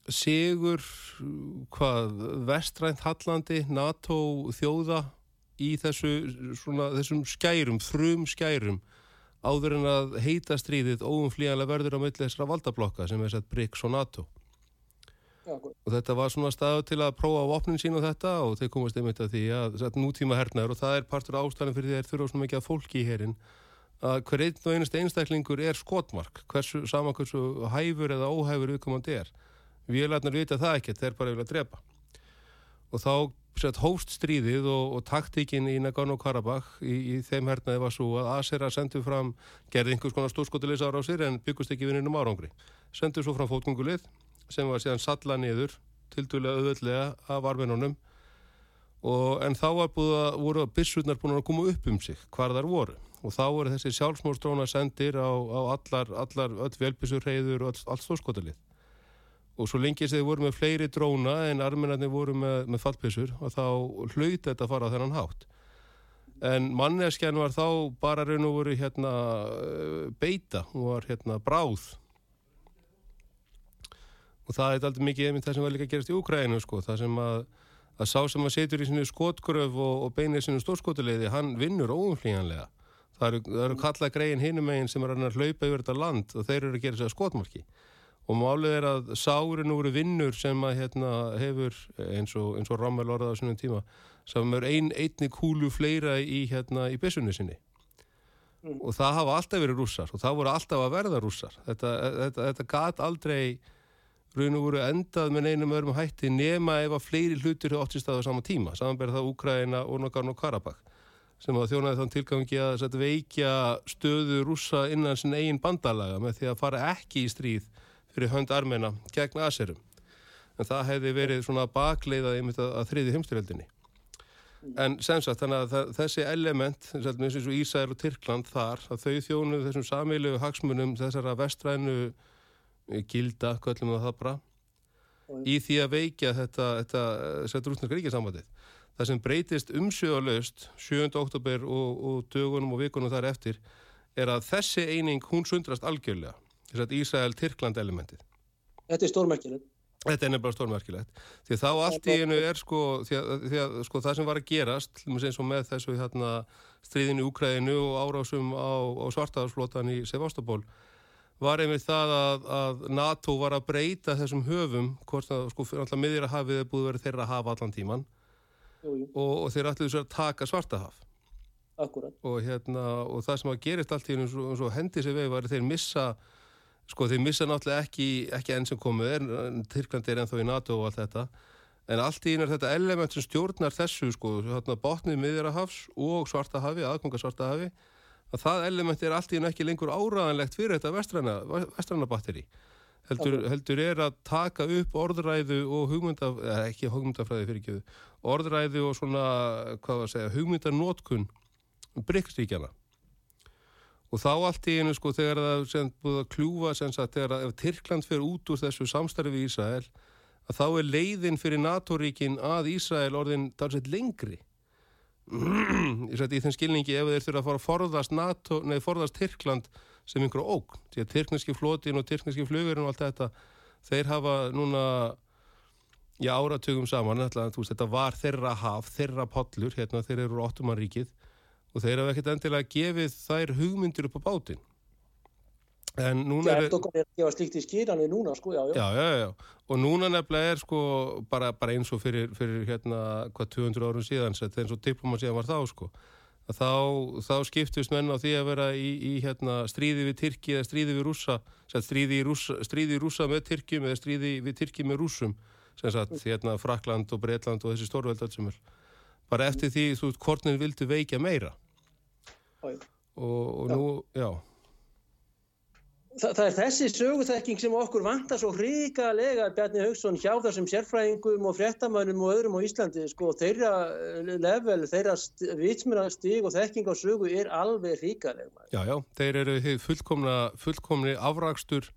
sigur hvað vestrænt Hallandi NATO þjóða í þessu svona, þessum skærum, frum skærum áður en að heita stríðið óumflíjanlega verður á milli þessara valdablokka sem er sett BRICS og NATO. Ja, og þetta var svona staðu til að prófa á opnin sín og þetta og þeir komast einmitt að því að nútíma hernaður og það er partur ástæðan fyrir því að þeir þurfa svona mikið að fólki í herin að hver einn og einast einstaklingur er skotmark hversu saman hversu hæfur eða óhæfur viðkomandi er. Vélarnar vita það ekki, þeir bara vilja drepa. Og þá hóst stríðið og, og taktíkin í Nagano-Karabakh í, í þeim hernaði var svo að Asera sendu fram, gerði einhvers konar stórskotilis ára á sér en byggust ekki vinnunum árangri. Sendu svo fram fótgungulið sem var síðan salla niður til dæla auðvöldlega af arminunum. En þá var búið að voru að byssurnar búin að koma upp um sig hvar þar voru. Og þá voru þessi sjálfsmórstróna sendir á, á allar, allar öll velbyssurreiður og allt stórskotilið og svo lengi sem þið voru með fleiri dróna en arminarnir voru með, með fallpissur og þá hlauti þetta að fara þennan hátt en manneskjan var þá bara raun og voru hérna eh, beita, hún var hérna bráð og það er aldrei mikið einmitt það sem var líka að gerast í Úkrænu sko, það sem að að sá sem að setur í sinu skotgröf og, og beinir sinu stórskotuleiði, hann vinnur óumflíjanlega. Það eru, eru kallað greiðin hinum meginn sem er að hlaupa yfir þetta land og þeir eru að gera sér skotmarki. Og málið er að sárin úr vinnur sem að hérna, hefur, eins og, eins og Rommel orðað á svonum tíma, sem er ein, einni kúlu fleira í, hérna, í byssunni sinni. Mm. Og það hafa alltaf verið rússar og það voru alltaf að verða rússar. Þetta, þetta, þetta gat aldrei raun og voru endað með einum öðrum hætti nema ef að fleiri hlutur hefur óttist að á sama tíma. Samanberð það Úkraina, Ornogarn og Karabakh sem að þjónaði þann tilgangi að veikja stöðu rússa innan sin eigin bandalaga með því að fara ekki í stríð fyrir hönd armena gegn aserum. En það hefði verið svona bakleiðað einmitt að, að þriði heimstyrjöldinni. En sem sagt, þannig að þessi element, eins og Ísæl og Tyrkland þar, að þau þjónu þessum samílu hagsmunum þessara vestrænu gilda, kvöllum það það bara, í því að veikja þetta, þetta, þetta rúsneska ríkisambandið. Það sem breytist umsjöðalöst 7. oktober og, og dögunum og vikunum þar eftir er að þessi eining hún sundrast algjörlega, þess að Ísæl-Tyrkland elementið. Þetta er stórmerkilegt. Þetta er nefnilega stórmerkilegt. Því þá allt í einu er sko, því að, því að sko það sem var að gerast, eins og með þessu hérna, stríðinu í Úkræðinu og árásum á, á svartaðarsflótan í Sevastopol, var einmitt það að, að NATO var að breyta þessum höfum, hvort að sko fyrir alltaf miðjur að hafið er búið verið þeirra að hafa allan tíman jú, jú. Og, og þeir ætluðu svo að taka svartahaf. Akkurat. Og, hérna, og það sem að gerist allt í einu eins og hendi sér veið var þeir missa Sko þeir missa náttúrulega ekki, ekki enn sem komuð er, Tyrklandi er ennþá í NATO og allt þetta, en allt í einu er þetta element sem stjórnar þessu sko, botnið miðjarahafs og svartahafi, aðkonga svartahafi, að það element er allt í einu ekki lengur áraðanlegt fyrir þetta vestræna, vestræna batteri. Heldur, heldur er að taka upp orðræðu og hugmyndaf, eða ekki hugmyndafræði fyrir ekki, orðræðu og svona, hvað var að segja, hugmyndanótkun bryggsríkjana og þá allt í einu sko þegar það sem búið að kljúfa sem sagt þegar að ef Tyrkland fer út úr þessu samstarfi í Ísrael að þá er leiðin fyrir NATO-ríkin að Ísrael orðin dalsett lengri. Í þeim skilningi ef þeir þurfa að fara að forðast NATO, nei forðast Tyrkland sem einhverju ógn, því að Tyrkneski flotin og Tyrkneski flugurinn og allt þetta þeir hafa núna í áratugum saman, þetta var þeirra haf, þeirra podlur hérna þeir eru óttumanríkið og þeir hafa ekkert endilega gefið þær hugmyndir upp á bátin en núna er það er að gefa slíkt í skýran við núna sko, já, já. Já, já, já, og núna nefnilega er sko bara, bara eins og fyrir, fyrir hérna hvað 200 árum síðan eins og diploma síðan var þá sko. Þá, þá skiptust menn á því að vera í, í hérna, stríði við Tyrki eða stríði við rúsa stríði í rúsa, stríði í rúsa með Tyrkjum eða stríði við Tyrki með rúsum sem sagt hérna Frakland og Breitland og þessi er bara eftir því þú veist hvort henni vildi veikja meira. Og, og nú, já. Þa, það er þessi söguþekking sem okkur vantar svo hrigalega Bjarni Haugsson hjá þessum sérfræðingum og fréttamannum og öðrum á Íslandi. Sko þeirra eh, level, þeirra vitsmjörnastíg og þekking á sögu er alveg hrigalega. Já, já, þeir eru fullkomna, fullkomni afrakstur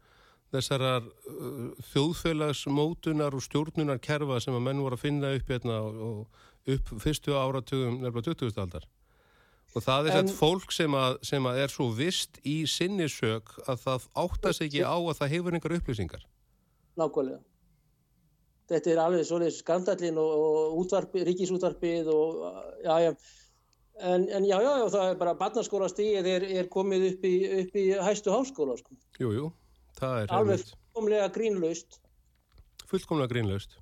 þessarar uh, þjóðfélagsmótunar og stjórnunar kerfa sem að menn voru að finna upp hérna og upp fyrstu áratugum nefnilega 20. aldar. Og það er þetta fólk sem að, sem að er svo vist í sinnisök að það áttast ekki á að það hefur einhver upplýsingar. Nákvæmlega. Þetta er alveg svolítið skandallin og, og útvarpi, ríkisútvarpið og já, já. En, en já, já, já, það er bara barnaskóla stíð er, er komið upp í, upp í hæstu háskóla, sko. Jú, jú, það er... Alveg fullkomlega grínlaust. Fullkomlega grínlaust.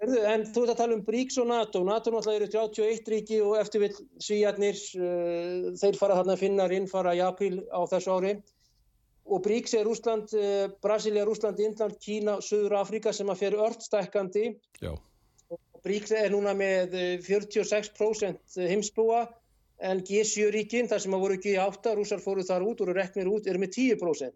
En þú ert að tala um BRICS og NATO. NATO náttúrulega eru 31 ríki og eftir við svíjarnir, uh, þeir fara þarna að finna innfara í april á þessu ári. Og BRICS er Rúsland, uh, Brasilia, Rúsland, Indland, Kína, Suður Afrika sem að fer öllstækkandi. Já. BRICS er núna með 46% uh, heimsbúa en G7 ríkin, þar sem að voru ekki í átta, rúsar fóru þar út og eru reknir út, eru með 10%.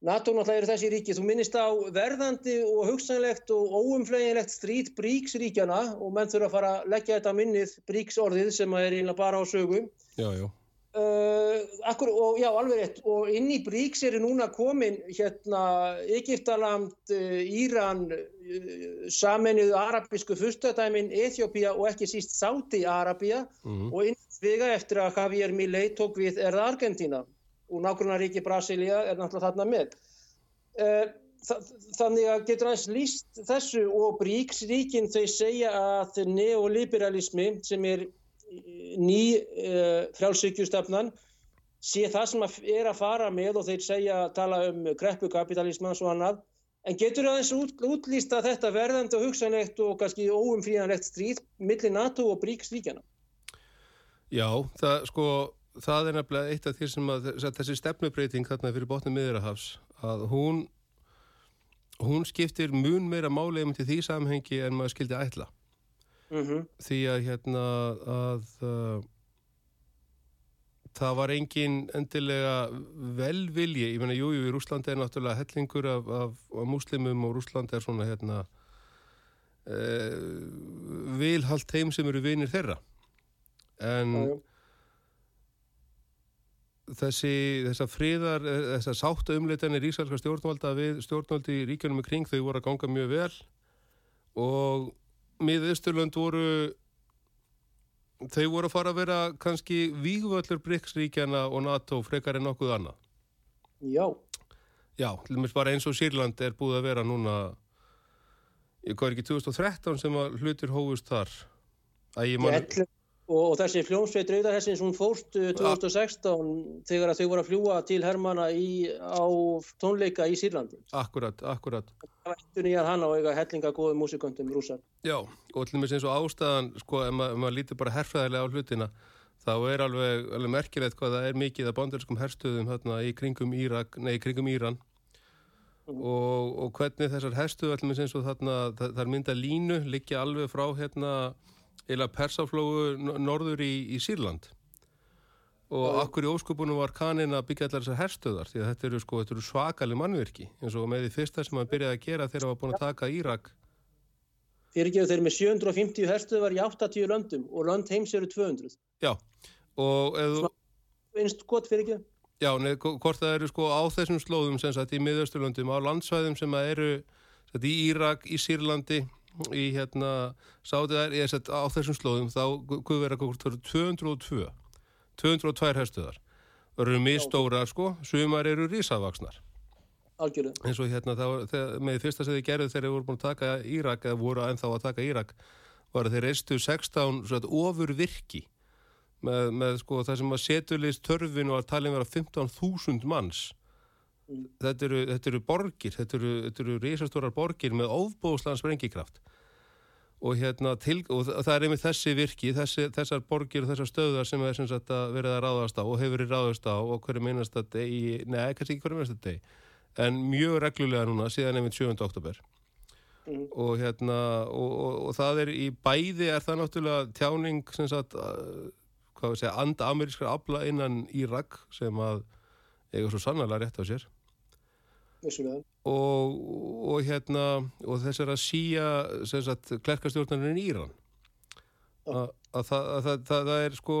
NATO náttúrulega eru þessi ríki, þú minnist á verðandi og hugsanlegt og óumfleginlegt stríð bríksríkjana og menn þurfa að fara að leggja þetta minnið bríksorðið sem er einlega bara á sögum. Já, já. Uh, akkur, og já, alveg rétt. Og inn í bríks eru núna komin hérna Egiptaland, uh, Íran, uh, samennuðu arabísku fyrstadæmin, Eþjópia og ekki síst Sáti-Arabia mm. og inn vega eftir að Javier Milei tók við er það Argentina og nákvæmlega Brasilia er náttúrulega þarna með. Uh, þannig að getur aðeins líst þessu og bríksríkin þau segja að neoliberalismi sem er ný uh, frjálsökjustafnan sé það sem er að fara með og þeir segja að tala um kreppukapitalismans og annað en getur aðeins út, útlýsta þetta verðandi og hugsanlegt og kannski óumfríðanlegt stríð millir NATO og bríksríkjana Já, það sko það er nefnilega eitt af því sem að þessi stefnubreiting þarna fyrir botnum miðurahafs að hún hún skiptir mun meira máli um til því samhengi en maður skildi ætla. Mm -hmm. því að hérna að uh, það var engin endilega velvilji, ég menna jújú í Rúslandi er náttúrulega hellingur af, af, af muslimum og Rúslandi er svona hérna uh, vilhalt heim sem eru vinir þeirra. En já, já þessi, þessa friðar, eh, þessa sáttu umleitanir ísælska stjórnvalda við stjórnvaldi í ríkjunum kring, þau voru að ganga mjög vel og miðausturlönd voru þau voru að fara að vera kannski vígvöldur Bryggsríkjana og NATO frekar en nokkuð annað. Já. Já, bara eins og Sýrland er búið að vera núna, ég er ekki 2013 sem að hlutir hófust þar. Æ, ég man... Og, og þessi fljómsveit Rauðarhessins hún fórst 2016 þegar þau voru að fljúa til Hermanna í, á tónleika í Sýrlandi. Akkurat, akkurat. Það var eftir nýjað hann á eiga hellinga góðu músiköndum rúsar. Já, og og með eins og ástæðan, sko, ef maður mað lítur bara herfræðilega á hlutina, þá er alveg, alveg merkilegt hvað það er mikið að bandarskum herstuðum hérna í kringum, Írak, nei, í kringum Íran. Mm. Og, og hvernig þessar herstuðu, allir eins og þarna, er mynda línu, liggja alveg frá hérna eila persaflógu norður í, í Sýrland. Og ja. akkur í óskupunum var kanin að byggja allar þessar herstöðar því að þetta eru, sko, eru svakali mannverki eins og með því fyrsta sem hann byrjaði að gera þegar hann var búin að taka Írak. Fyrirgeðu þeir með 750 herstöðar í 80 löndum og lönd heims eru 200 Já, og eða Einst gott fyrirgeðu Já, neð, hvort það eru sko á þessum slóðum sem sagt í miðausturlöndum á landsvæðum sem eru sagt, í Írak, í Sýrlandi í hérna sátiðar ég sett á þessum slóðum þá guð vera fyrir 202 202 herstuðar eru mjög stóra sko sumar eru rísavaksnar algjörlega. Eins og hérna það, með fyrsta sem þið gerðu þegar þið voru búin að taka Írak eða voru ennþá að taka Írak var þeir reistu 16 svona, ofur virki með, með sko það sem að setulist törfin og að talin vera 15.000 manns þetta eru, þetta eru borgir, þetta eru, þetta eru risastórar borgir með ofbóðslan sprengikraft og, hérna, til, og það er einmitt þessi virki, þessi, þessar borgir og þessar stöðar sem er sem sagt að verið að ráðast á og hefur verið ráðast á og hverju minnast að degi, neða, kannski ekki hverju minnast að degi en mjög reglulega núna síðan einmitt 7. oktober mm. og hérna og, og, og það er í bæði er það náttúrulega tjáning sem sagt hvað við segja, anda amerískar abla innan Írak sem að eiga svo sannlega rétt á sér og, og hérna og þess er að síja klerkastjórnarinn í Íran. Að, að, það, að það, það, það er sko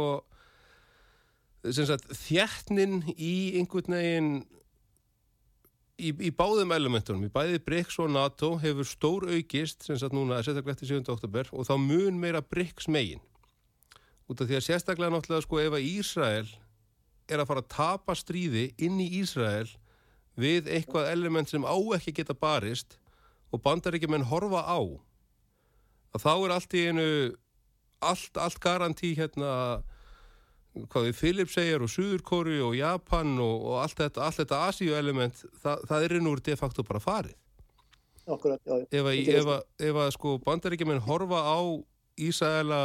sagt, þjættnin í einhvern veginn í, í báðum elementunum, í bæði BRICS og NATO hefur stór aukist sem sagt núna, sérstaklega eftir 7. oktober og þá mun meira BRICS megin. Út af því að sérstaklega náttúrulega sko ef að Ísrael er að fara að tapa stríði inn í Ísrael við eitthvað element sem á ekki geta barist og bandar ekki menn horfa á að þá er allt í einu allt, allt garantí hérna hvað við Philips segir og Suðurkóri og Japan og, og allt þetta, þetta Asíu element, það, það er einhver de facto bara farið. Akkurat, já, ef að, ef að, ef að sko bandar ekki menn horfa á Ísæla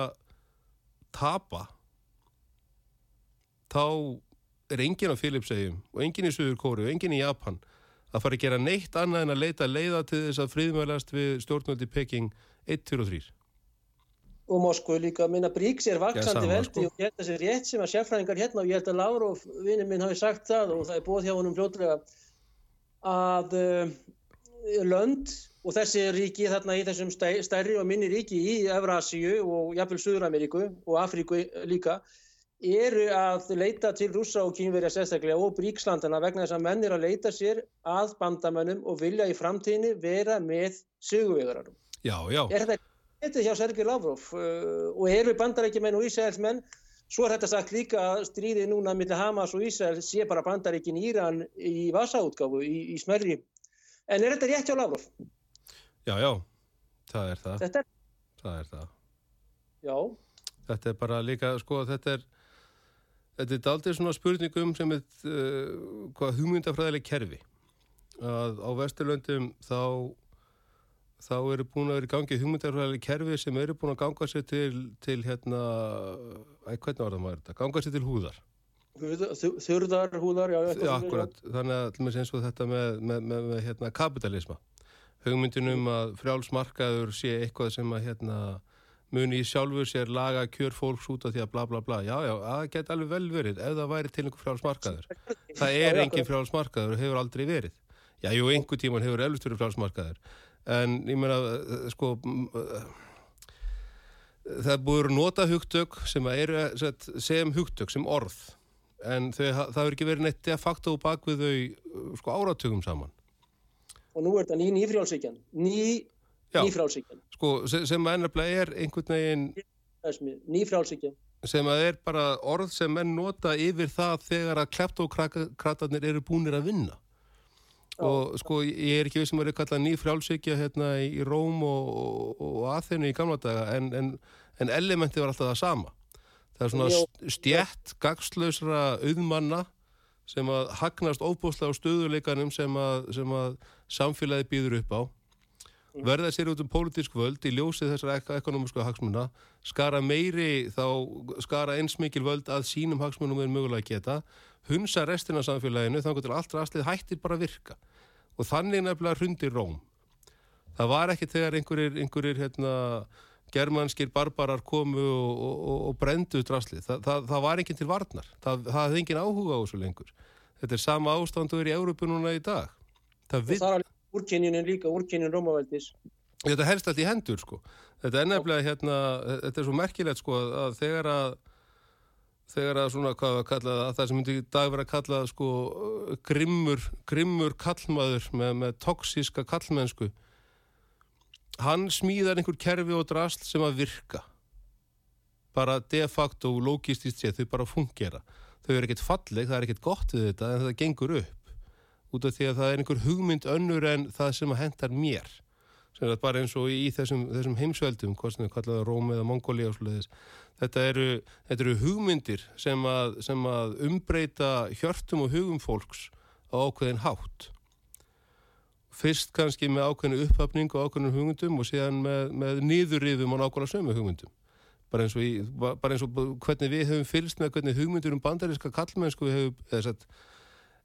tapa þá er engin á Filipsegjum og engin í Suður Kóru og engin í Japan að fara að gera neitt annað en að leita leiða til þess að friðmælast við stjórnvöldi Peking 1, 2 og 3 og Moskvu líka, minna Bríks er vaksandi veldi sko. og ég held að sé rétt sem að sérfræðingar hérna og ég held að Láru og vinnum minn hafi sagt það og það er bóð hjá honum fljóðlega að uh, lönd og þessi ríki þarna í þessum stærri og minni ríki í Evrasíu og jafnvel Suður-Ameríku og Afríku líka eru að leita til rúsa og kínverja sérstaklega og bríkslandana vegna þess að menn er að leita sér að bandamönnum og vilja í framtíðinni vera með söguvegarum. Já, já. Er þetta þetta hjá Sergei Lavrov uh, og eru bandarækjumenn og Ísraelsmenn svo er þetta sagt líka að stríði núna millir Hamas og Ísrael sé bara bandarækin Íran í vasaútgáfu í, í smerri En er þetta rétt hjá Lavrov? Já, já, það er það. Þetta er, Það er það. já, Þetta er bara líka, sko, þetta er, þetta er daldið svona spurningum sem er, uh, hvað hugmyndafræðileg kerfi. Að á Vesturlöndum þá, þá eru búin að vera í gangi hugmyndafræðileg kerfi sem eru búin að ganga sér til, til hérna, æ, hvernig var það maður þetta? Ganga sér til húðar. Þurðar, húðar, já, Já, akkurat. Þannig að með eins og þetta með, með, með, með hérna, kapitalisma. Hugmyndinum að frjálsmarkaður sé eitthvað sem að hérna, muni í sjálfu sér laga kjör fólks út af því að bla bla bla. Já, já, það geti alveg vel verið ef það væri til einhver frjálsmarkaður. Það er engin frjálsmarkaður og hefur aldrei verið. Já, jú, einhver tíman hefur elvist verið frjálsmarkaður. En ég meina, eh, sko, eh, það að nota hugtök sem að sem hugtök, sem orð. En þau, það hefur ekki verið neitt de facto bak við þau eh, sko, áratugum saman. Og nú er þetta ný nýfrjálsíkjan. Ný, Já. nýfrjálsíkjan. Sko, sem, sem að ennabla er einhvern veginn Nýfrjálsíkjan. sem að er bara orð sem menn nota yfir það þegar að kleptókratarnir eru búnir að vinna. Og sko, ég er ekki við sem að eru kallað ný frjálsíkja hérna í Róm og, og, og Aþenu í gamla daga, en, en, en elementi var alltaf það sama. Það er svona Já. st- stjætt, gagslausra auðmanna sem að hagnast óbúslega á stöðuleikanum sem að, sem að samfélagi býður upp á verða sér út um pólitísk völd í ljósið þessar ek ekonomisku hagsmuna skara meiri þá skara eins mikil völd að sínum hagsmunum er mögulega geta hunsa restina samfélaginu þannig til allt rastlið hættir bara að virka. Og þannig nefnilega hrundi Róm. Það var ekki þegar einhverjir, einhverjir hérna, germanskir barbarar komu og, og, og, brendu drastlið, Þa, það, það var ekki til varnar. Það, það hefði engin áhuga á þessu lengur. Þetta er sama ástand og er í Európu núna í dag. Það Og það úrkynjunin líka, úrkynjun Rómavældis. Þetta helst allt í hendur sko. Þetta er nefnilega hérna, þetta er svo merkilegt sko að þegar að þegar að svona hvað að kalla það, það sem myndi í dag vera að kalla sko grimmur, grimmur kallmaður með, með toksíska kallmennsku hann smíðar einhver kerfi og drasl sem að virka bara de facto og logistist séð, þau bara fungera þau eru ekkert falleg, það er ekkert gott við þetta en þetta gengur upp út af því að það er einhver hugmynd önnur en það sem að hendar mér. Sem er bara eins og í þessum, þessum heimsveldum hvort sem þau kallaða Róm eða Mongóli þetta þetta eru hugmyndir sem að, sem að umbreyta hjörtum og hugum fólks á ákveðin hátt. Fyrst kannski með ákveðinu upphafning og ákveðinu hugmyndum og síðan með, með nýðurriðum og nákvæmlega sömu hugmyndum. Bara eins, í, bara eins og hvernig við höfum fylst með hvernig hugmyndir um bandaríska kallmennsku hefur, eða sett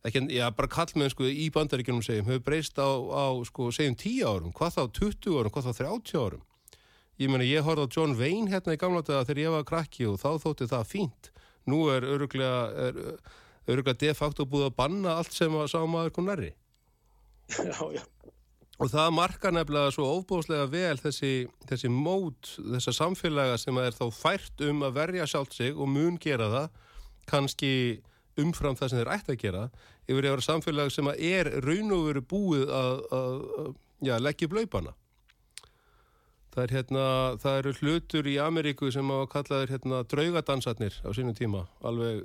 ekki, já, bara kallmennsku í bandaríkjunum segjum, hefur breyst á, á sko, segjum 10 árum, hvað þá 20 árum, hvað þá 30 árum. Ég meina, ég horfði á John Wayne hérna í gamla daga þegar ég var krakki og þá þótti það fínt. Nú er öruglega, er, öruglega de facto búið að banna allt sem að sá maður kom nærri. já, já. Og það markar nefnilega svo ofbúðslega vel þessi, þessi mót, þessa samfélaga sem er þá fært um að verja sjálft sig og mun gera það, kannski umfram það sem þeir ætti að gera, yfir að vera samfélag sem er raun og veru búið að, að, að leggja upp laupana. Það, er, hérna, það eru hlutur í Ameríku sem að kallaður hérna, draugadansarnir á sínum tíma, alveg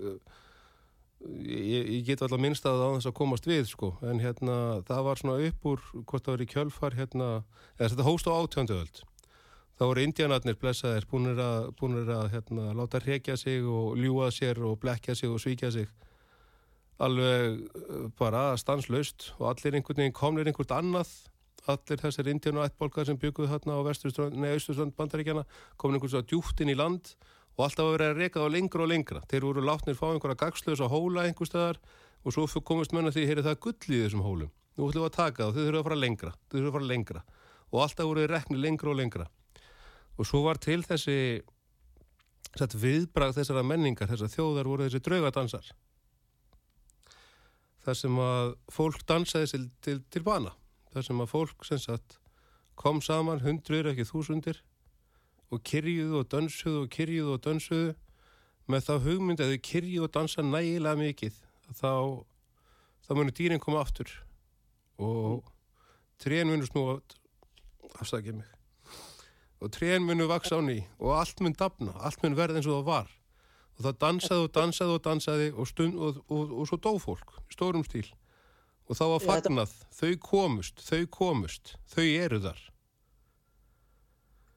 ég, ég get alltaf minnst að það á þess að komast við sko, en hérna það var svona upp úr hvort það var í kjölfar hérna, eða þetta hóst á átjönduöld þá voru indianarnir blessaðir búinir að, búinir að hérna, láta hrekja sig og ljúa sér og blekja sig og svíkja sig. Alveg uh, bara stanslaust og allir einhvern veginn komnir einhvert annað. Allir þessir indian og ættbólkar sem bygguð hérna á austurströnd bandaríkjana komin einhvers að djúpt inn í land og alltaf að vera að reka þá lengra og lengra. Þeir voru látnir fá einhverja gagslösa hóla einhver staðar og svo komist menna því heyri það gull í þessum hólum. Nú ætlum við að taka það, þau þurfum að fara lengra að fara lengra. Og alltaf voru rekni lengra og lengra og svo var til þessi sett, viðbrað þessara menningar þessar þjóðar voru þessi draugadansar þar sem að fólk dansaði til, til, til bana. Þar sem að fólk sem sagt kom saman hundruður ekki þúsundir og kyrjuðu og dansuðu og kyrjuðu og dansuðu með þá hugmynd að þau kyrjuðu og dansa nægilega mikið. Þá, þá munir dýrin koma aftur. Og trén munir snúa afsakið mig og trén munu vaksa á ný og allt mun dafna, allt mun verða eins og það var og það dansaði og dansaði og dansaði og, stund, og, og, og svo dó fólk í stórum stíl og þá var fagnað, þau komust, þau komust, þau eru þar.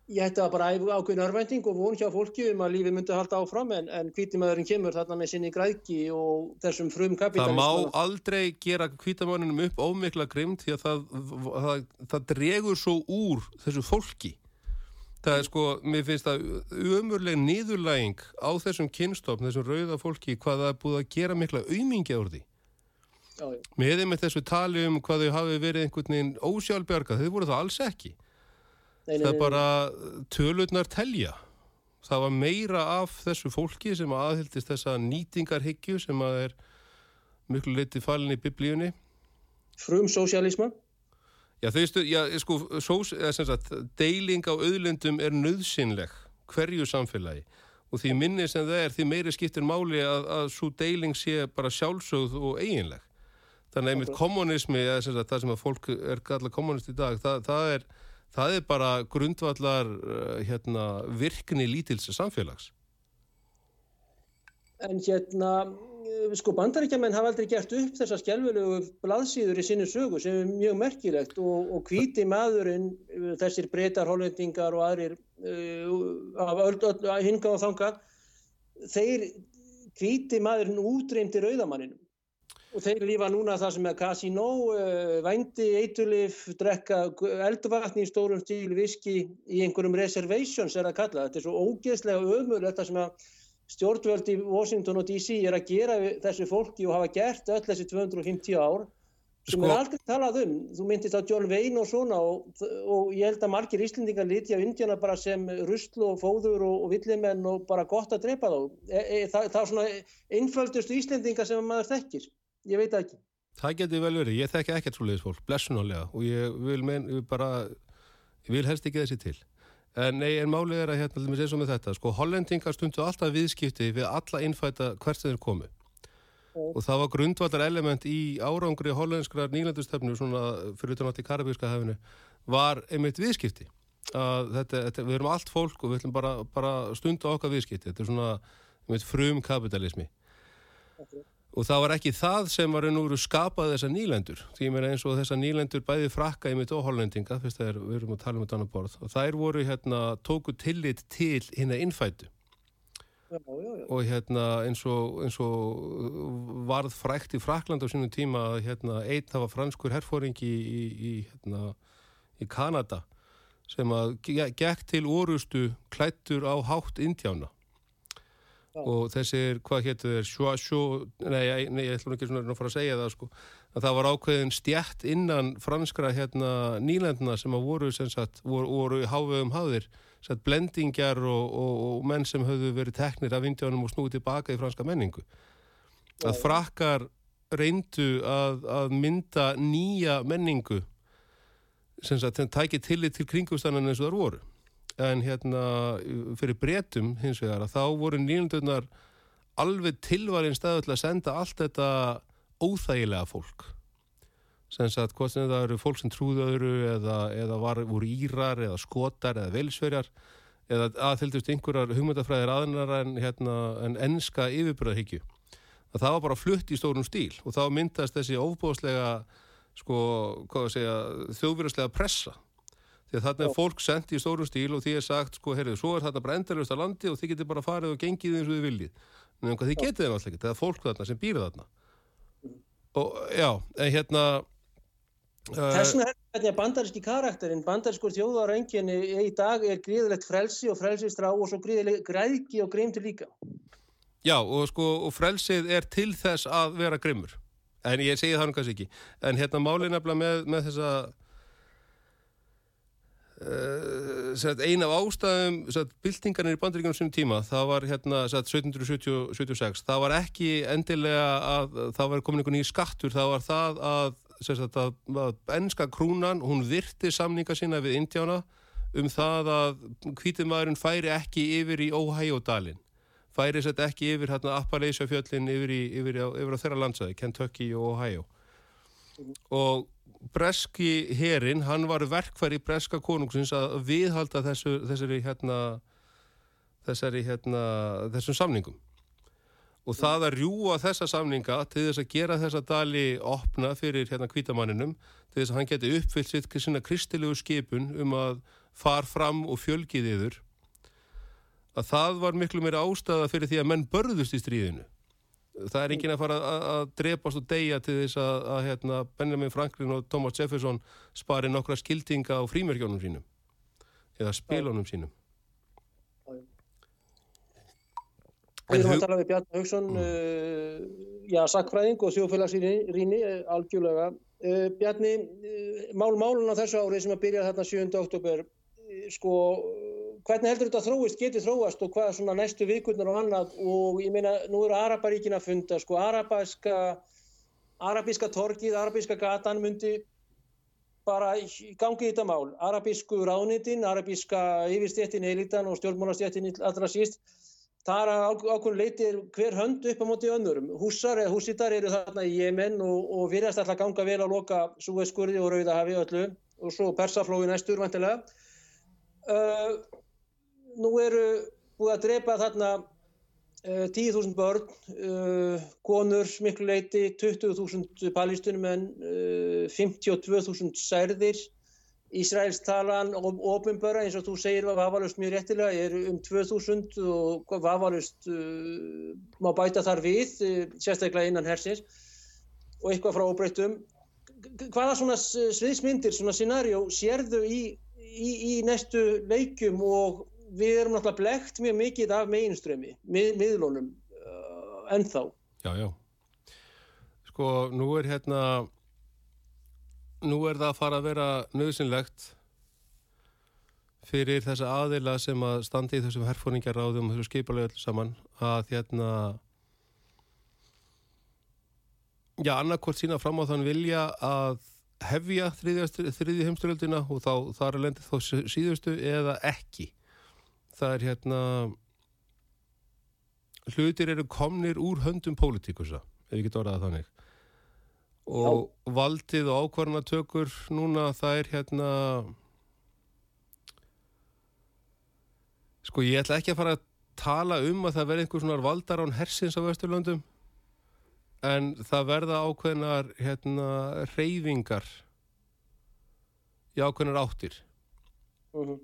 Ég hætti að bara ákveðin örvænting og von hjá fólki um að lífi myndi halda áfram en, en kvítimæðurinn kemur þarna með sinni græki og þessum frum kapitalism. Það má aldrei gera kvítamæðurinnum upp ómikla grimt því að það, það, það dregur svo úr þessu fólki. Það er sko, mér finnst það umurleg niðurlæging á þessum kynstofn, þessum rauða fólki, hvað það er búið að gera mikla auðmingi á því. Með þeim með þessu tali um hvað þau hafi verið einhvern veginn ósjálfbjörga, þau voru það alls ekki. Nei, nei, það er bara tölurnar telja. Það var meira af þessu fólki sem aðhildist þessa nýtingarhyggju sem að er miklu litið falin í biblíunni. Frum sósialisma? Já, þau stu, já, sko, sós, sagt, deiling á auðlendum er nöðsynleg hverju samfélagi og því minni sem það er, því meiri skiptir máli að, að svo deiling sé bara sjálfsögð og eiginleg. Þannig einmitt kommunismi, eða sem sagt, það sem að fólk er galla kommunist í dag, það, það er það er bara grundvallar uh, hérna, virkni lítils samfélags. En hérna, eh, sko bandaríkjaman hafa aldrei gert upp þessar skjálfilegu blaðsýður í sinni sögu sem er mjög merkilegt og, og kvíti maðurinn, eh, þessir breytar, hollendingar og aðrir uh, af öll, hinga og þanga, þeir kvíti maðurinn útreymdi rauðamanninum Og þeir lífa núna það sem er kasínó, uh, vændi, eitulif, drekka eldvatni í stórum stíl, viski í einhverjum reservations er að kalla. Þetta er svo ógeðslega ömurlegt það sem að stjórnvöld í Washington og DC er að gera þessu fólki og hafa gert öll þessi 250 ár sem sko... er aldrei talað um. Þú myndist á John Wayne og svona og, og ég held að margir íslendingar líti á Indiana bara sem rustlu og fóður og, og villimenn og bara gott að drepa þá. E, e, það, það er svona einföldustu íslendingar sem maður þekkir ég veit ekki. Það getur vel verið, ég þekki ekkert svo leiðisfólk, blessunálega og ég vil, mein, ég bara, ég vil helst ekki þessi til. En nei, en málið er að hérna, með eins og með þetta, sko, hollendingar stundu alltaf viðskipti við alla innfæta hvert þeir komu. Mm. Og það var grundvallar element í árangri hollenskrar nýlandustöfnu, svona fyrir utan átt í Karabíska hefinu, var einmitt viðskipti. Þetta, þetta, við erum allt fólk og við ætlum bara, bara stundu okkar viðskipti. Þetta er svona einmitt frum kapitalismi. Okay. Og það var ekki það sem var úr skapað þessar nýlendur. Því ég meina eins og þessar nýlendur bæði frakka í mitt og hollendinga, fyrst þegar við erum að tala um þetta annar borð. Og þær voru hérna, tóku tillit til. Já, já, já. Og hérna eins og, eins og varð frækt í Frakland á sínum tíma að hérna einn það var franskur herfóringi í, í, hérna, í Kanada sem að gekk til orustu klættur á hátt indjána og þessir, hvað héttu þeir, sjó, nei, nei, ég ætlum ekki svona að fara að segja það sko, að það var ákveðin stjætt innan franskra hérna nýlendina sem að voru sem sagt, voru, voru hávegum háðir, sagt, blendingjar og, og, og menn sem höfðu verið teknir af indjánum og snúið tilbaka í franska menningu. Að frakkar reyndu að, að mynda nýja menningu sem sagt, þeim tækið tillit til kringustannan eins og þar voru en hérna fyrir bretum hins vegar að þá voru nýjöndunar alveg tilvarinn staðu til að senda allt þetta óþægilega fólk. Sem sagt hvort sem það eru fólk sem trúðauru eða, eða var, voru írar eða skotar eða velsverjar eða aðfylgdust einhverjar hugmyndafræðir aðnar en, hérna, en enska yfirbúraðhyggju að það var bara flutt í stórum stíl og þá myndast þessi ofbóðslega sko, hvað að segja þjóðverðslega pressa því að þarna er fólk sendt í stórum stíl og því er sagt, sko, heyrðu, svo er þetta bara endalust á landi og þið getur bara farið og gengið eins og þið viljið. En hvað þið getið þeim alltaf ekki, það er fólk þarna sem býrið þarna. Og já, en hérna... Uh, Þessum er þetta bandaríski karakterinn, bandarískur þjóðarenginni í dag er gríðilegt frelsi og frelsistrá og svo gríðilegt græðki og grimtur líka. Já, og sko, og frelsið er til þess að vera grimmur. En ég segi það nú kannski ekki. En hérna málið nefnilega með, með þessa Uh, eina af ástæðum byltingarnir í bandaríkjum sem tíma það var hérna 1776 það var ekki endilega að það var komin einhvern nýjum skattur það var það að, sagt, að, að ennska krúnan, hún virti samninga sína við Indjána um það að kvítumæðurinn færi ekki yfir í Ohio-dalinn færi sett ekki yfir hérna Appalachia fjöllin yfir, í, yfir, á, yfir á þeirra landsæði, Kentucky og Ohio. Og breski herin, hann var verkfæri breska konungsins að viðhalda þessu, þessari hérna þessari hérna þessum samningum. Og það að rjúa þessa samninga til þess að gera þessa dali opna fyrir hérna kvítamanninum til þess að hann geti uppfyllt sitt svona kristilegu skipun um að far fram og fjölgið yfir að það var miklu meira ástæða fyrir því að menn börðust í stríðinu það er engin að fara að, að drepast og deyja til þess að, að hérna, Benjamin Franklin og Thomas Jefferson spari nokkra skildinga á frímerkjónum sínum eða spilunum sínum Við erum að tala við Bjarni Haugsson, mm. uh, já, sakfræðing og þjóðfélagsrýni, uh, algjörlega. Uh, Bjarni, mál málun á þessu ári sem að byrja þarna 7. oktober, sko, hvernig heldur þetta þróist, getið þróast og hvað svona næstu vikurnar og annað og ég meina, nú eru Araparíkin að funda, sko, arabæska, arabíska torkið, arabíska gatan myndi bara í gangi þetta mál, arabísku ráðnitinn, arabíska yfirstjéttin, elitan og stjórnmálastjéttin allra síst, Það er ákveðin leytir hver hönd upp á móti önnurum. Húsar eða húsítar eru þarna í Jemen og, og virðast alltaf ganga vel að loka Súeskurði og Rauðahafi öllu og svo Persaflói næstur vantilega. Uh, nú eru búið að drepa þarna uh, 10.000 börn, uh, konur miklu leiti, 20.000 palístunum en 52.000 særðir. Ísraels talan og ofinböra eins og þú segir var vafalust mjög réttilega er um 2000 og vafalust uh, má bæta þar við uh, sérstaklega innan hersins og eitthvað frá óbreyttum. Hvaða svona sviðsmyndir, svona scenarjó sérðu í, í, í næstu leikum og við erum náttúrulega blekt mjög mikið af meginströmi mið, miðlunum uh, ennþá. Já, já. Sko nú er hérna nú er það að fara að vera nöðsynlegt fyrir þessa aðila sem að standi í þessum herfóningaráðum og þessu skipulega öll saman að hérna já, annarkort sína fram á þann vilja að hefja þriði heimsturöldina og þá þar er lendið þá síðustu eða ekki það er hérna hlutir eru komnir úr höndum pólitikusa, ef ég get orðað þannig og Já. valdið og ákvarðanatökur núna það er hérna sko ég ætla ekki að fara að tala um að það verði einhver svona valdar án hersins á Vesturlöndum en það verða ákveðnar hérna reyfingar í ákveðnar áttir uh mhm. -huh.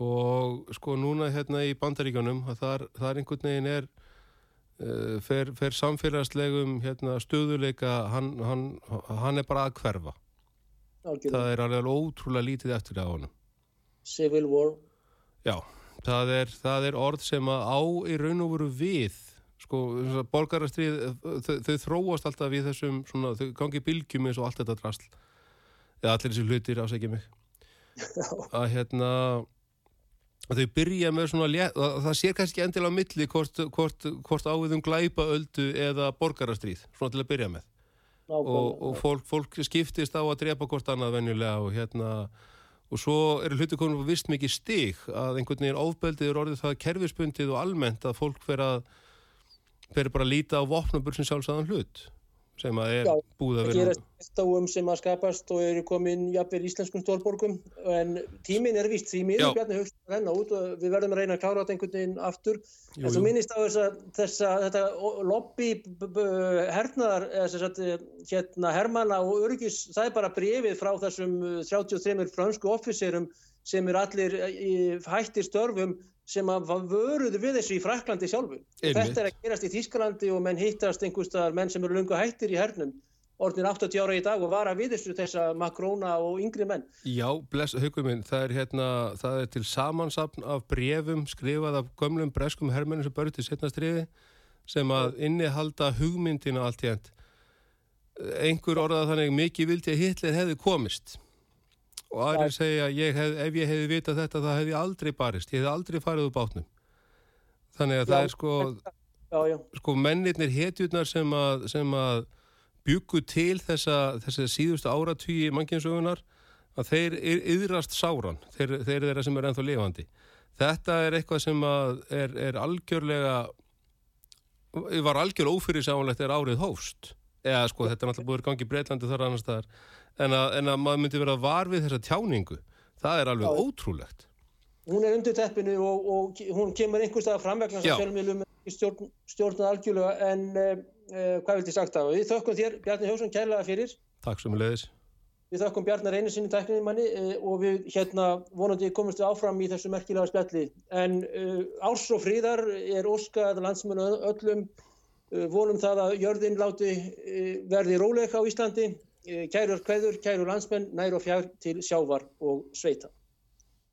Og sko núna hérna í bandaríkanum það er einhvern veginn er Eh, fer, fer samfélagslegum hérna, stöðuleika hann, hann, hann er bara að hverfa. Algjörlega. það er alveg ótrúlega lítið eftir það á hann Civil War. Já, það er, það er orð sem að á í raun og veru við sko, borgarastrið þau, þau þróast alltaf við þessum svona, þau gangi bylgjum eins og allt þetta drasl. Eða allir þessi hlutir ásækja mig. Að hérna þau byrja með svona létt, það sé kannski endilega á milli hvort, hvort, hvort áviðum glæpa öldu eða borgarastríð svona til að byrja með. Og, og fólk, fólk skiptist á að drepa hvort annað venjulega og hérna og svo eru hluti konum vist mikið stig að einhvern veginn ofbeldið er orðið það kerfispundið og almennt að fólk fer að fer bara að líta á vopnabur sem sjálfsagðan hlut sem að er Já, búið að vera... Stáum sem að skapast og eru komin jafnveg íslenskum stórborgum en tímin er vist því miður Bjarni högst að renna út og við verðum að reyna að klára þetta einhvern veginn aftur. Jú, en þú minnist á þessa, þessa þetta lobby hernaðar hérna hermana og örgis það er bara brefið frá þessum 33 fransku officerum sem er allir hættir störfum sem að vöruðu við þessu í Fraklandi sjálfu. Þetta er að gerast í Þísklandi og menn hittast einhverstaðar menn sem eru lunga hættir í hernum orðin 80 ára í dag og vara við þessu þessa makróna og yngri menn. Já, bless, haugum minn, það er hérna, það er til samansapn af brefum skrifað af gömlum breskum hermennum sem börjur til setnastriði sem að innihalda hugmyndina allt í end. Einhver orðað þannig mikið vildi að Hitler hefði komist og aðrir segja ég hef, ef ég hefði vitað þetta þá hefði aldrei barist, ég hefði aldrei farið úr bátnum. Þannig að já, það er sko, já, já. sko mennirnir hetjurnar sem að, sem að byggu til þessa, þessa síðustu áratvíi mannkynnsögunar að þeir yðrast sáran þeir, þeir eru þeirra sem er ennþá lifandi. Þetta er eitthvað sem er, er algjörlega var algjör ófyrir sáanlegt er árið hóst eða sko þetta er náttúrulega búið í gangi Breitlandi þar annar staðar en að, en að maður myndi vera var við þessa tjáningu það er alveg Já. ótrúlegt hún er undir teppinu og, og hún kemur einhverstað fram vegna sem fjölmjölum stjórn, stjórnað algjörlega en uh, uh, hvað vildi sagt það? Við þökkum þér Bjarni Hjósson kærlega fyrir. Takk sem leiðis. Við þökkum Bjarnar einu sinni tækniði manni uh, og við hérna vonandi komumst við áfram í þessu merkilega spjalli. En árs og fríðar er óskað landsmennu öllum vonum það að jörðin láti verði róleika á Íslandi. Kærur hverður, kæru landsmenn, nær og fjár til sjávar og sveita.